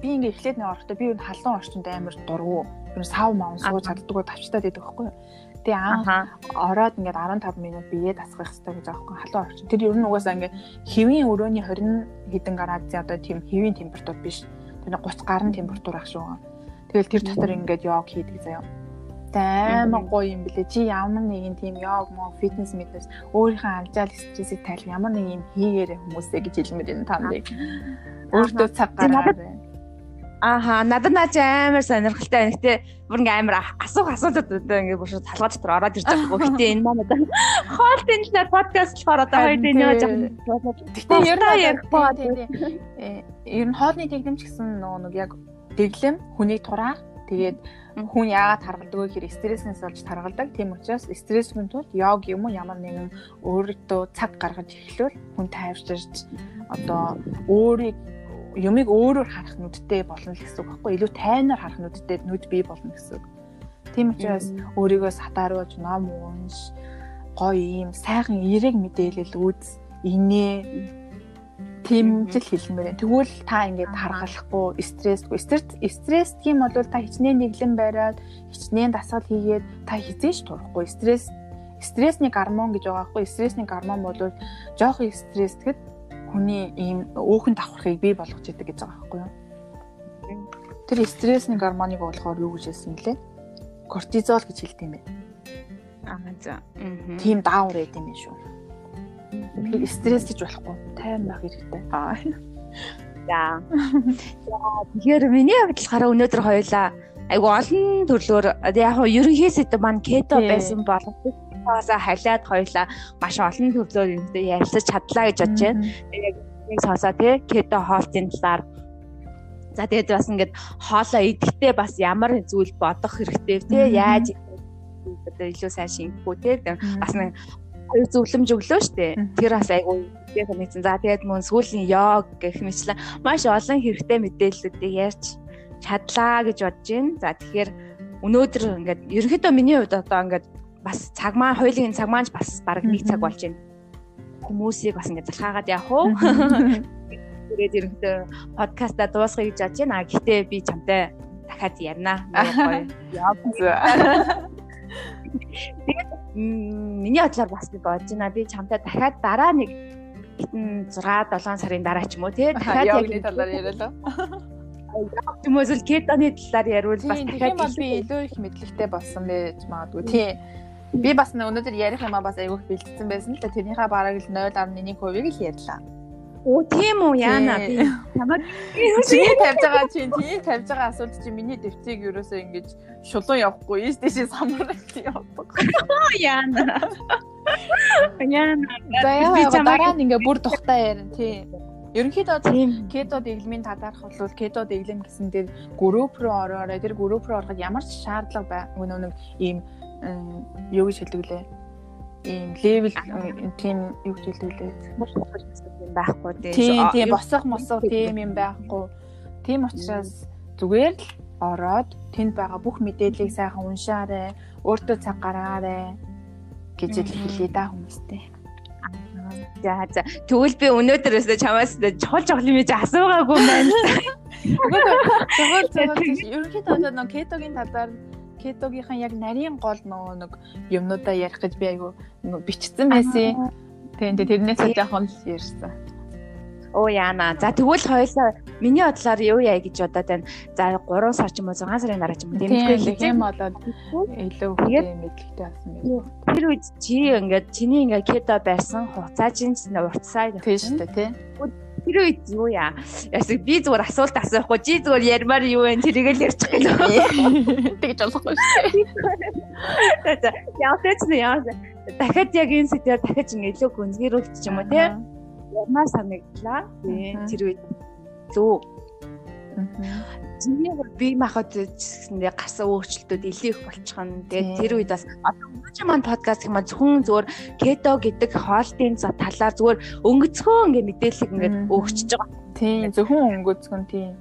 би ингээ эхлээд нэг орохдоо би энэ халуун орчинд амар дургу. Тэр сав маун сууж чаддгүй тавчтаад байдаг байхгүй юу? Тэгээ анх ороод ингээд 15 минут биеэ тасгах хэрэгтэй гэж аахгүй халуун орчин. Тэр ер нь угаасаа ингээ хэвийн өрөөний 20 хэдэн градусын одоо тийм хэвийн температур биш. Тэр 30 гаруй температур ах шүү. Тэгэл тэр дотор ингээд йог хийдэг заяа амар гоё юм блэ. Чи ямар нэгэн тийм йог мо фитнес мэднес өөрийнхөө амжаал стрессийг тайлах ямар нэг юм хийгээрэй хүмүүсээ гэж хэлмээр энэ та нарыг. Өөртөө цаг гаргаарай. Ааха надад наач амар сонирхолтой байна. Гэтэ бүр ингээ амар асуух асуултууд одоо ингээ бүр талгаа дотор ороод ирж байгаа. Гэтэ энэ маань одоо хоол тэнцлэр подкаст болохоор одоо хоёр дэ нөө жаа. Гэтэ ер нь ярих боо тийм. Э, ер нь хоолны тэгдэмж гэсэн нөгөө нэг яг дэглэм хүний тураах тэгээд хүн яагаад таргалдаг вэ гэхээр стресснээс болж таргалдаг. Тийм учраас стрессийн тулд йог юм уу ямар нэгэн өөртөө цаг гаргаж эхлүүл хүн тайвширч одоо өөрийг юмыг өөрөөр харах нүдтэй болно л гэсэн үг байхгүй илүү тайнаар харах нүдтэй нүд бий болно гэсэн үг. Тийм учраас өөрийгөө сатааруулж ном унш гоё юм сайхан эерэг мэдээлэл үз инээ тэмцэл хэлмээр. Тэгвэл та ингээд харгалахгүй стрессгүй. Стресс стресс тийм бол та хичнээн нэглэн байраад хичнээн дасгал хийгээд та хизээш турахгүй. Стресс стрессний гормон гэж байгаа байхгүй. Стрессний гормон бол жоохон стресс тэгэд хүний ийм өөхөн давхархыг бий болгож идэг гэж байгаа байхгүй юу? Тэр стрессний гормоныг болохоор юу гэж хэлсэн бэлээ? Кортизол гэж хэлдэг юм байна. Аа за. Тийм даавар байд юм шүү. Тэгэхээр стресс гэж болохгүй. Тайван байх хэрэгтэй. Аа. За. Тэгэхээр миний хувьд болохоор өнөөдөр хоёлаа айгу олон төрлөөр яг нь ерөнхийдөө маань кето байсан боловч Угаасаа халиад хоёлаа маш олон төрлөөр юмтай ярилцаж чадлаа гэж бодож байна. Тэгээд нэг сонсоо тий кето хоолтын талаар За тэгээд бас ингээд хоолоо идэхдээ бас ямар зүйл бодох хэрэгтэй тий? Яаж одоо илүү сайн шингэхгүй тий? Бас нэг хоёр зөвлөмж өглөө штэ тэр бас айгүй тийм нэгэн за тэгээд мөн сүүлийн йог гэх мэтлэн маш олон хэрэгтэй мэдээллүүдийг ярьж чадлаа гэж бодож байна. За тэгэхээр өнөөдөр ингээд ерөнхийдөө миний хувьд одоо ингээд бас цаг маань хоёулын цаг маань бас баг нэг цаг болж байна. Хүмүүсийг бас ингэ залхаагаад явах уу? *laughs* Тэгээд ерөнхийдөө подкаста дуусгая гэж бодож байна. Гэхдээ би чамтай дахиад ярина. *laughs* Тэгээд миний бодлоор бас би бодож байна. Би чамтай дахиад дараа нэг хитэн 6 7 сарын дараа ч юм уу тий дахиад яг энэ талаар яриалаа. Хүмүүс л кетоны талаар яриул бас дахиад би илүү их мэдлэгтэй болсон байж магадгүй тий. Би бас өнөөдөр ярих юмаа бас айгүйх бэлдсэн байсан л да. Тэрнийхээ бараг л 0.1%-ийг л ярьлаа. Оо тийм үү яана би намайг *laughs* чиний тавьж байгаа чинь тийм тавьж байгаа асуулт чинь миний дэвцийг ерөөсөө ингэж шулуун явахгүй ийш дэшээ самралт явдаг. *laughs* Яана. Яана. Би чамайг ингээ бүр тухтай ярина тийм. Ерөнхийдөө кето дэглэмийн тадарах бол кето дэглэм гэсэн дээр групп руу ороорой. Тэр групп руу ороход ямар ч шаардлага байна. Нэг ийм юу гэж хэлдэг лээ. Ийм левел тийм юу гэж хэлдэг лээ. байхгүй тийм. Тийм босго мосго тийм юм байхгүй. Тийм учраас зүгээр л ороод тэнд байгаа бүх мэдээллийг сайхан уншаарай. Өөртөө цаг гаргаарай гэж хэлээ да хүмүүстэй. За за. Тэгвэл би өнөөдөр өстө чамаас чухал чухал юм чи асуугаагүй байна. Тэгвэл тэгвэл *laughs* ерөнхийдөө нэг кетогийн талаар кетогийнхан яг нарийн гол нөгөө нэг юмнуудаа ярих гэж би айгу бичсэн байсан. Тийм тэрнээс жоохон л ярьсан. Оо яана. За тэгвэл хоёлаа миний бодлоор юу яа гэж бодоод байна. За 3 сар ч юм уу 6 сарын дараа ч юм уу тэмдэглэхгүй хийх юм болоод илүү хөтэй мэдлэгтэй болсон юм. Тэр үед чи ингээд чиний ингээд кето байсан хуцаа чинь уртсаа тийм шүү дээ тий. Тэр үед юу яа. Ясаг би зүгээр асуулт асуухгүй. Чи зүгээр ярмаар юу вэ? Тэрийг л ярьчих гэлээ. Тэгж болохгүй шүү. За яагаад ч яа. Дахиад яг энэ сэдвээр дахиж ингэ илүү гүнзгийрүүлчих юм уу те? Ярмаар санагдлаа. Тэр үед лөө. Чиний би махад гэсэндээ гарсан өөрчлөлтүүд илүү их болчих нь. Тэгээд тэр үед бас одоо өнгөч маань подкаст гэх юм зөвхөн зөвөр кето гэдэг хоолтын талаар зөвөр өнгөцгөө ингээ мэдээлэл ингээд өгчөж байгаа. Тийм зөвхөн өнгөцгөн тийм.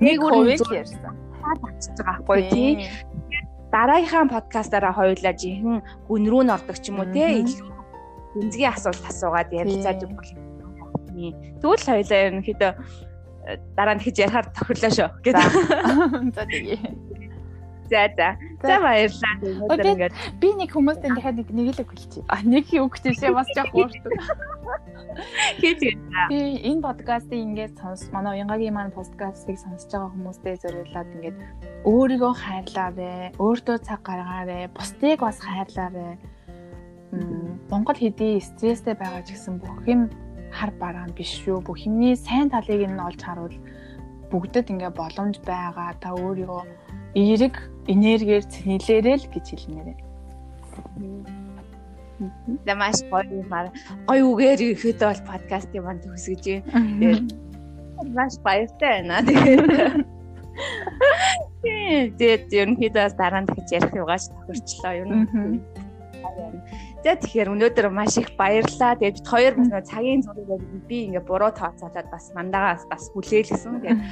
Нэг үйл ярьсан. Татчихж байгаа байхгүй тийм. Дараагийнхаа подкастаараа хоёулаа жинхэнэ гүн рүү н ордог ч юм уу тийм илүү гүнзгий асуулт асуугаад ярилцаад өгөх. Тэгвэл хоёулаа ерөнхийдөө дараа нь хийж ярихаар тохирлоо шүү гэдэг. За тэгээ. За за. За баярлалаа. Ингээд би нэг хүмүүстээ дахиад нэг нэг л хэлчихье. А нэг үг тийшээ бас жоох уурдаг. Хийж би энэ подкастыг ингээд сонс манай уянгагийн маань подкастыг сонсож байгаа хүмүүстээ зориулаад ингээд өөрийгөө хайрлаарэ, өөртөө цаг гаргаарэ, бусдыг бас хайрлаарэ. Монгол хэдий стресстэй байгаа ч гэсэн бүх юм хар бараан биш шүү. Бүх юмний сайн талыг нь олж харуул бүгдэд ингээ боломж байгаа. Та өөрийгөө эерэг энергиэр цэнилээрэй л гэж хэлмээрээ. За маш гоё юм аа. Гоё үгээр ирэхэд бол подкастын манд төсгөж юм. Тэгээд маш баяртай байна. Тэгээд тэгээд ерөнхийдөө дараа нь дахиж ярих югаач тохирчлоо юм. За тэгэхээр өнөөдөр маш их баярлалаа. Тэгээд бид хоёр бас нэг цагийн зургийг би ингээ буруу тооцоолоод бас мандагаас бас хүлээлгэсэн. Тэгээд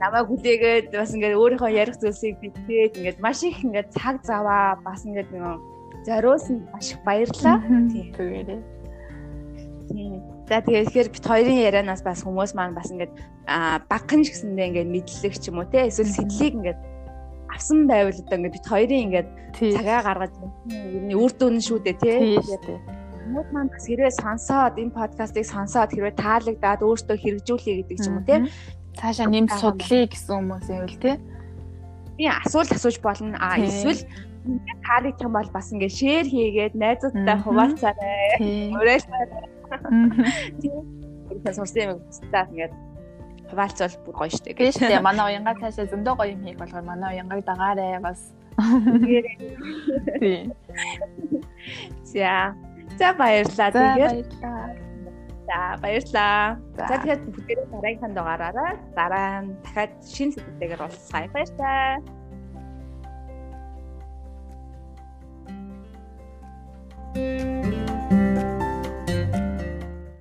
намайг хүлээгээд бас ингээ өөрийнхөө ярих зүйлсийг битгээд ингээ маш их ингээ цаг заваа бас ингээ нэг зориулсан маш их баярлалаа. Тэгээрээ. Тийм. За тэгэхээр бид хоёрын ярианаас бас хүмүүс маань бас ингээд багхан ч гэсэндээ ингээд мэдлэг ч юм уу те эсвэл сэтлийг ингээд авсан байвал одоо ингээд бид хоёрын ингээд цагаа гаргаж юуны үр дүн шүү дээ тий. Хүмүүс маань бас хэрвээ сонсоод энэ подкастыг сонсоод хэрвээ таалагдаад өөртөө хэрэгжүүлэе гэдэг ч юм уу тий. Цаашаа нэмж судлаа гэсэн хүмүүс юм л тий. Би асуулт асууж болно. А эсвэл таалагдах юм бол бас ингээд шеэр хийгээд найзуудтай хуваалцаарай. Уриалцаарай. Тийм. Тэгэхээр сурсан юм уу? Ингээд вальц бол гоё штэ гэж. Тийм манай уянга цаашаа зөндөө гоё юм хийх болохоор манай уянгаг дагаарэ бас. Тийм. За. За баярлалаа. Тэгээд За баярлалаа. За тэгээд бүгдээрээ дараагийн дугаараараа дараа нь дахиад шинэ сэдвээр уулзъя. Баярлалаа.